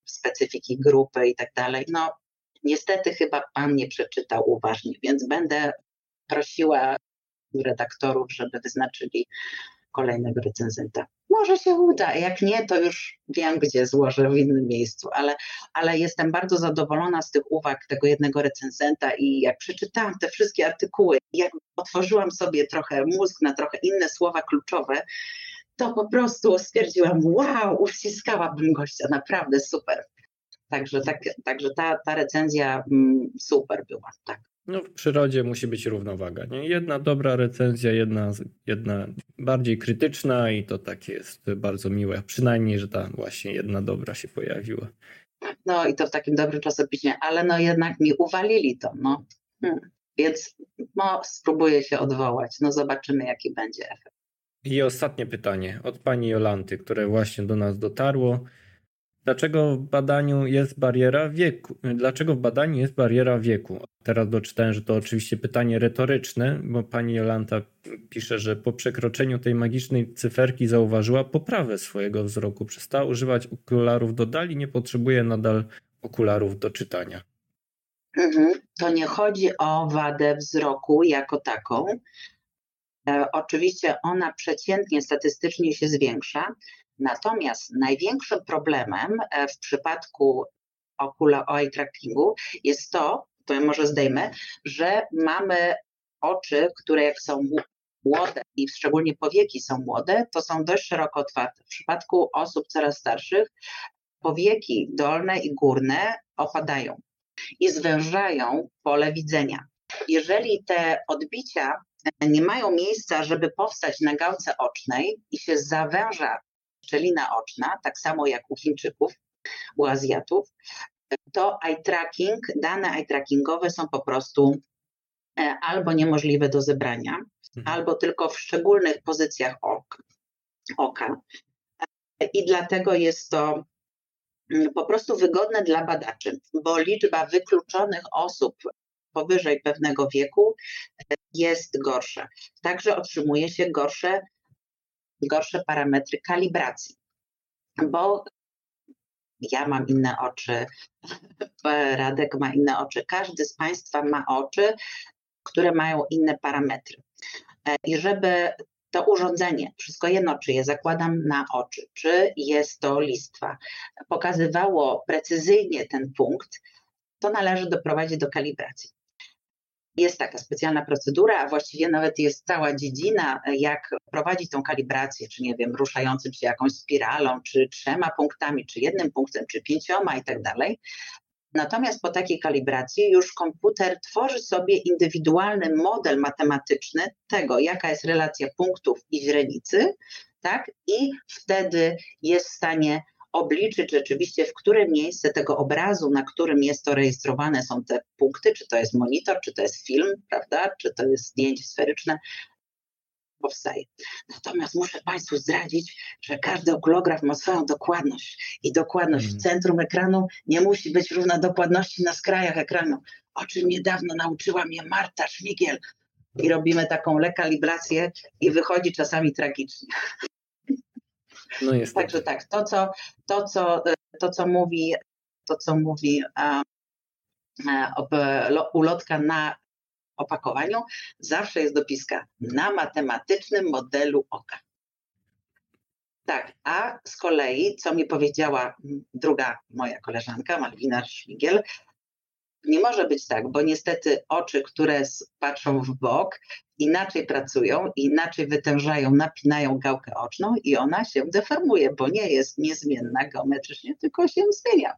specyfiki grupy i tak dalej. No, niestety chyba pan nie przeczytał uważnie, więc będę prosiła redaktorów, żeby wyznaczyli kolejnego recenzenta. Może się uda, jak nie, to już wiem, gdzie złożę w innym miejscu, ale, ale jestem bardzo zadowolona z tych uwag tego jednego recenzenta i jak przeczytałam te wszystkie artykuły, jak otworzyłam sobie trochę mózg na trochę inne słowa kluczowe, to po prostu stwierdziłam, wow, uściskałabym gościa, naprawdę super. Także, tak, także ta, ta recenzja mm, super była, tak. No w przyrodzie musi być równowaga. Nie? Jedna dobra recenzja, jedna, jedna bardziej krytyczna i to takie jest bardzo miłe. Przynajmniej, że ta właśnie jedna dobra się pojawiła. No i to w takim dobrym czasopiśmie, ale no jednak mi uwalili to. No. Hmm. Więc no, spróbuję się odwołać. No zobaczymy, jaki będzie efekt. I ostatnie pytanie od pani Jolanty, które właśnie do nas dotarło. Dlaczego w badaniu jest bariera wieku? Dlaczego w badaniu jest bariera wieku? Teraz doczytałem, że to oczywiście pytanie retoryczne, bo pani Jolanta pisze, że po przekroczeniu tej magicznej cyferki zauważyła poprawę swojego wzroku. Przestała używać okularów do dali, nie potrzebuje nadal okularów do czytania. Mhm. To nie chodzi o wadę wzroku jako taką. E, oczywiście ona przeciętnie statystycznie się zwiększa, Natomiast największym problemem e, w przypadku okula eye trackingu jest to, to może zdejmę, że mamy oczy, które jak są młode i szczególnie powieki są młode, to są dość szeroko otwarte. W przypadku osób coraz starszych powieki dolne i górne opadają i zwężają pole widzenia. Jeżeli te odbicia nie mają miejsca, żeby powstać na gałce ocznej i się zawęża szczelina oczna, tak samo jak u Chińczyków, u Azjatów, to eye tracking, dane eye trackingowe są po prostu e, albo niemożliwe do zebrania, mhm. albo tylko w szczególnych pozycjach oka. oka. I dlatego jest to mm, po prostu wygodne dla badaczy, bo liczba wykluczonych osób powyżej pewnego wieku e, jest gorsza. Także otrzymuje się gorsze gorsze parametry kalibracji, bo ja mam inne oczy, Radek ma inne oczy, każdy z Państwa ma oczy, które mają inne parametry. E, I żeby to urządzenie, wszystko jedno, czy je zakładam na oczy, czy jest to listwa, pokazywało precyzyjnie ten punkt, to należy doprowadzić do kalibracji. Jest taka specjalna procedura, a właściwie nawet jest cała dziedzina, jak prowadzić tą kalibrację, czy nie wiem, ruszającym się jakąś spiralą, czy trzema punktami, czy jednym punktem, czy pięcioma i tak dalej. Natomiast po takiej kalibracji już komputer tworzy sobie indywidualny model matematyczny tego, jaka jest relacja punktów i źrenicy, tak? I wtedy jest w stanie obliczyć rzeczywiście, w które miejsce tego obrazu, na którym jest to rejestrowane, są te punkty, czy to jest monitor, czy to jest film, prawda, czy to jest zdjęcie sferyczne, powstaje. Natomiast muszę Państwu zdradzić, że każdy okulograf ma swoją dokładność i dokładność w mm. centrum ekranu nie musi być równa dokładności na skrajach ekranu, o czym niedawno nauczyła mnie Marta Szmigiel. I robimy taką lekalibrację i wychodzi czasami tragicznie. No Także tak, to co, to, co, to, co mówi, to, co mówi a, a, ulotka na opakowaniu, zawsze jest dopiska na matematycznym modelu oka. Tak, a z kolei, co mi powiedziała druga moja koleżanka, Malwina Szmigiel, nie może być tak, bo niestety oczy, które patrzą w bok, inaczej pracują, inaczej wytężają, napinają gałkę oczną i ona się deformuje, bo nie jest niezmienna geometrycznie, tylko się zmienia.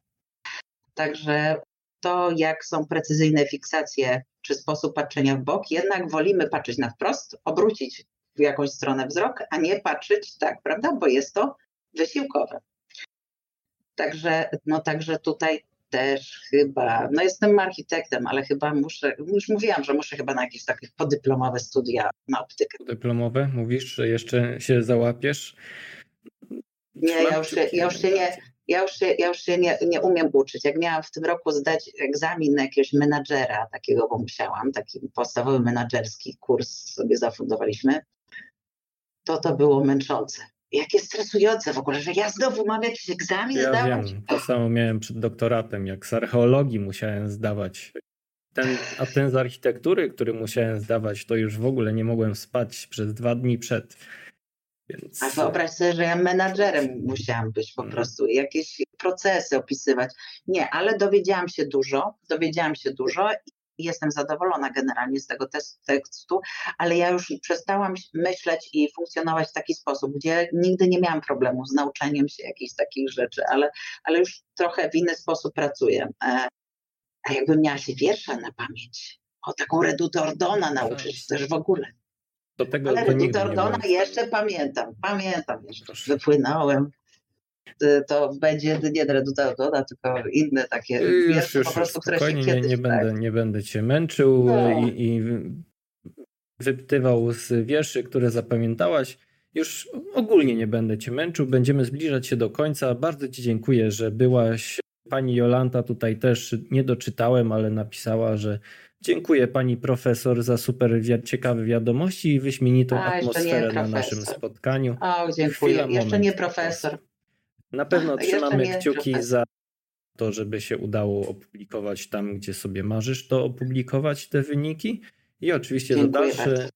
Także to, jak są precyzyjne fiksacje czy sposób patrzenia w bok, jednak wolimy patrzeć na wprost, obrócić w jakąś stronę wzrok, a nie patrzeć tak, prawda, bo jest to wysiłkowe. Także, no, także tutaj też chyba, no jestem architektem, ale chyba muszę, już mówiłam, że muszę chyba na jakieś takie podyplomowe studia na optykę. Podyplomowe? Mówisz, że jeszcze się załapiesz? Nie, ja już, ja już się nie, ja już się, ja już się nie, nie umiem uczyć. Jak miałam w tym roku zdać egzamin na jakiegoś menadżera takiego, bo musiałam, taki podstawowy menadżerski kurs sobie zafundowaliśmy, to to było męczące. Jakie stresujące w ogóle, że ja znowu mam jakiś egzamin ja zdawać. Wiem. To samo miałem przed doktoratem, jak z archeologii musiałem zdawać. Ten, a ten z architektury, który musiałem zdawać, to już w ogóle nie mogłem spać przez dwa dni przed. Więc... A wyobraź sobie, że ja menadżerem musiałam być po mhm. prostu, jakieś procesy opisywać. Nie, ale dowiedziałam się dużo, dowiedziałam się dużo jestem zadowolona generalnie z tego tekstu, ale ja już przestałam myśleć i funkcjonować w taki sposób, gdzie nigdy nie miałam problemu z nauczeniem się jakichś takich rzeczy, ale, ale już trochę w inny sposób pracuję. E, a jakbym miała się wiersza na pamięć, o taką redutę Ordona nauczyć, też w ogóle. Do tego Ale do Ordona jeszcze pamiętam, pamiętam jeszcze. Proszę. Wypłynąłem. To będzie nie Reduta tylko inne takie już, już, po prostu, które się kiedyś, nie, nie, tak. będę, nie będę cię męczył no. i, i wyptywał z wierszy, które zapamiętałaś. Już ogólnie nie będę cię męczył, będziemy zbliżać się do końca. Bardzo ci dziękuję, że byłaś. Pani Jolanta tutaj też nie doczytałem, ale napisała, że Dziękuję pani profesor za super ciekawe wiadomości i wyśmienitą A, atmosferę na naszym spotkaniu. O, dziękuję. Chwila, jeszcze moment. nie profesor. Na pewno A, trzymamy kciuki profesor. za to, żeby się udało opublikować tam, gdzie sobie marzysz to opublikować te wyniki. I oczywiście za dalsze,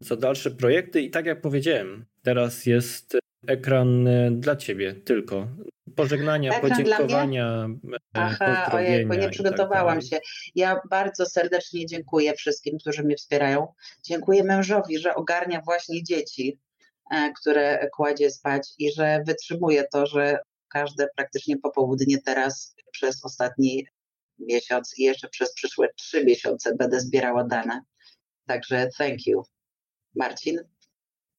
za dalsze projekty. I tak jak powiedziałem, teraz jest ekran e, dla ciebie tylko. Pożegnania, ekran podziękowania, e, Aha, ojejku, nie tak przygotowałam tak się. Ja bardzo serdecznie dziękuję wszystkim, którzy mnie wspierają. Dziękuję mężowi, że ogarnia właśnie dzieci, które kładzie spać i że wytrzymuje to, że każde praktycznie popołudnie teraz przez ostatni miesiąc i jeszcze przez przyszłe trzy miesiące będę zbierała dane. Także thank you. Marcin,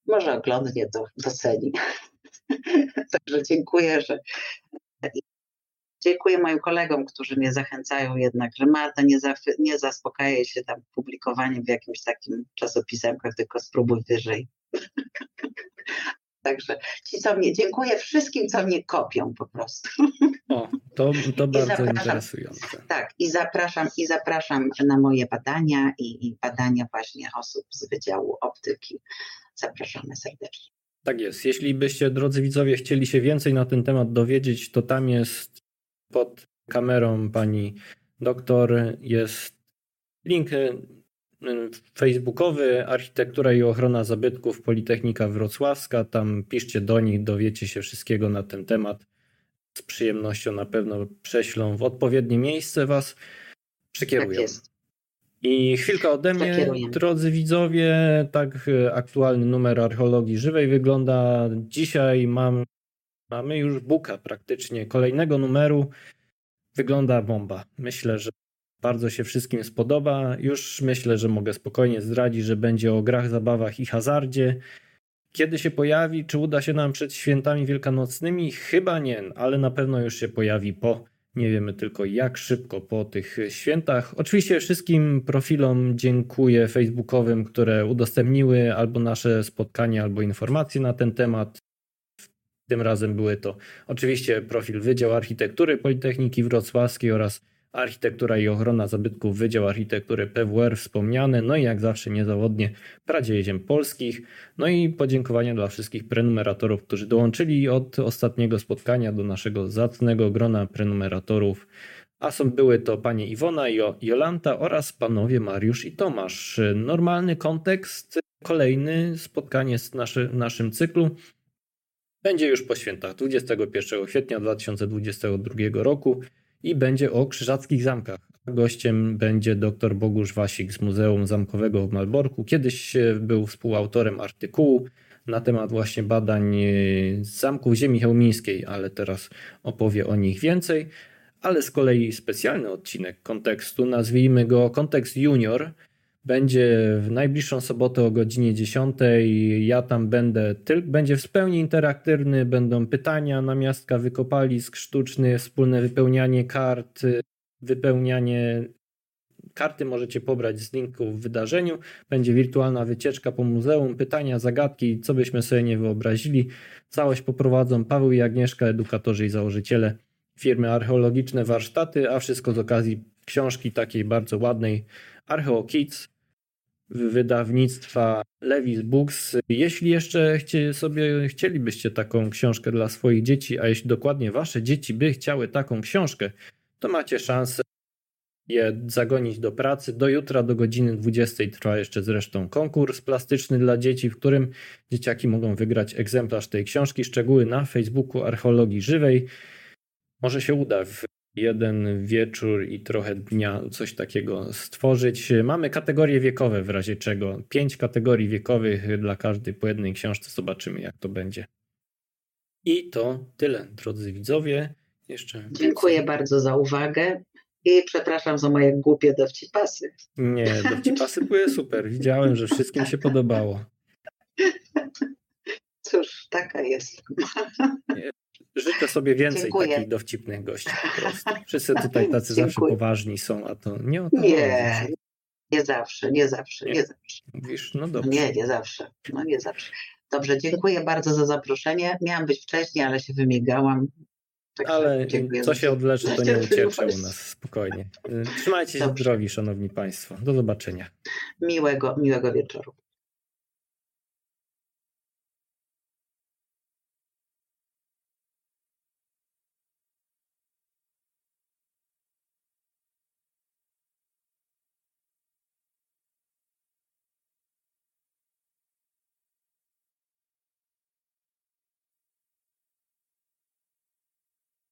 może oglądnie to doceni. Także dziękuję, że dziękuję moim kolegom, którzy mnie zachęcają jednak, że Marta nie, za, nie zaspokaja się tam publikowaniem w jakimś takim czasopisemkach, tylko spróbuj wyżej. Także ci, co mnie, dziękuję wszystkim, co mnie kopią po prostu. O, to, to bardzo interesujące. Tak, i zapraszam, i zapraszam na moje badania i, i badania właśnie osób z Wydziału Optyki. Zapraszamy serdecznie. Tak jest. Jeśli byście, drodzy widzowie, chcieli się więcej na ten temat dowiedzieć, to tam jest pod kamerą pani doktor jest link facebookowy Architektura i ochrona zabytków Politechnika Wrocławska. Tam piszcie do nich, dowiecie się wszystkiego na ten temat. Z przyjemnością na pewno prześlą w odpowiednie miejsce was, przykierują. Tak. I chwilka ode mnie, drodzy widzowie, tak e, aktualny numer archeologii żywej wygląda. Dzisiaj mam, mamy już buka praktycznie kolejnego numeru. Wygląda bomba. Myślę, że bardzo się wszystkim spodoba. Już myślę, że mogę spokojnie zdradzić, że będzie o grach, zabawach i hazardzie. Kiedy się pojawi, czy uda się nam przed świętami wielkanocnymi? Chyba nie, ale na pewno już się pojawi po. Nie wiemy tylko jak szybko po tych świętach. Oczywiście wszystkim profilom dziękuję facebookowym, które udostępniły albo nasze spotkanie, albo informacje na ten temat. Tym razem były to oczywiście profil Wydział Architektury Politechniki Wrocławskiej oraz Architektura i ochrona zabytków Wydział Architektury PWR wspomniane, no i jak zawsze niezawodnie Pradzieje Ziem Polskich. No i podziękowania dla wszystkich prenumeratorów, którzy dołączyli od ostatniego spotkania do naszego zacnego grona prenumeratorów. A są były to panie Iwona i Jolanta oraz panowie Mariusz i Tomasz. Normalny kontekst, kolejny spotkanie z naszy, naszym cyklu będzie już po świętach 21 kwietnia 2022 roku i będzie o krzyżackich zamkach. Gościem będzie dr Bogusz Wasik z Muzeum Zamkowego w Malborku. Kiedyś był współautorem artykułu na temat właśnie badań e, zamków ziemi chełmińskiej, ale teraz opowie o nich więcej. Ale z kolei specjalny odcinek kontekstu, nazwijmy go Kontekst Junior, będzie w najbliższą sobotę o godzinie 10. Ja tam będę, będzie w pełni interaktywny, będą pytania, namiastka wykopalisk sztucznych, wspólne wypełnianie kart, wypełnianie karty możecie pobrać z linku w wydarzeniu. Będzie wirtualna wycieczka po muzeum, pytania, zagadki, co byśmy sobie nie wyobrazili. Całość poprowadzą Paweł i Agnieszka, edukatorzy i założyciele firmy archeologiczne warsztaty, a wszystko z okazji książki takiej bardzo ładnej Archeo Kids, wydawnictwa Levis Books. Jeśli jeszcze sobie, chcielibyście taką książkę dla swoich dzieci, a jeśli dokładnie wasze dzieci by chciały taką książkę, to macie szansę je zagonić do pracy. Do jutra do godziny 20 trwa jeszcze zresztą konkurs plastyczny dla dzieci, w którym dzieciaki mogą wygrać egzemplarz tej książki. Szczegóły na Facebooku Archeologii Żywej. Może się uda w jeden wieczór i trochę dnia coś takiego stworzyć. Mamy kategorie wiekowe w razie czego. Pięć kategorii wiekowych dla każdej po jednej książce. Zobaczymy jak to będzie. I to tyle, drodzy widzowie. Jeszcze Dziękuję więcej. bardzo za uwagę i przepraszam za moje głupie dowcipasy. Nie, dowcipasy były super. Widziałem, że wszystkim się podobało. Cóż, taka jest. Życzę sobie więcej Dziękuję. takich dowcipnych gości po prostu. Wszyscy tutaj tacy zawsze poważni są, a to nie o to Nie, chodzi. nie zawsze, nie zawsze, nie, nie zawsze. Mówisz, no dobrze. Nie, nie zawsze, no nie zawsze. Dobrze, dziękuję bardzo za zaproszenie. Miałam być wcześniej, ale się wymigałam. Także ale co się odleczy, to nie uciecze u nas. Spokojnie. Trzymajcie się zdrowi, szanowni państwo. Do zobaczenia. Miłego, miłego wieczoru.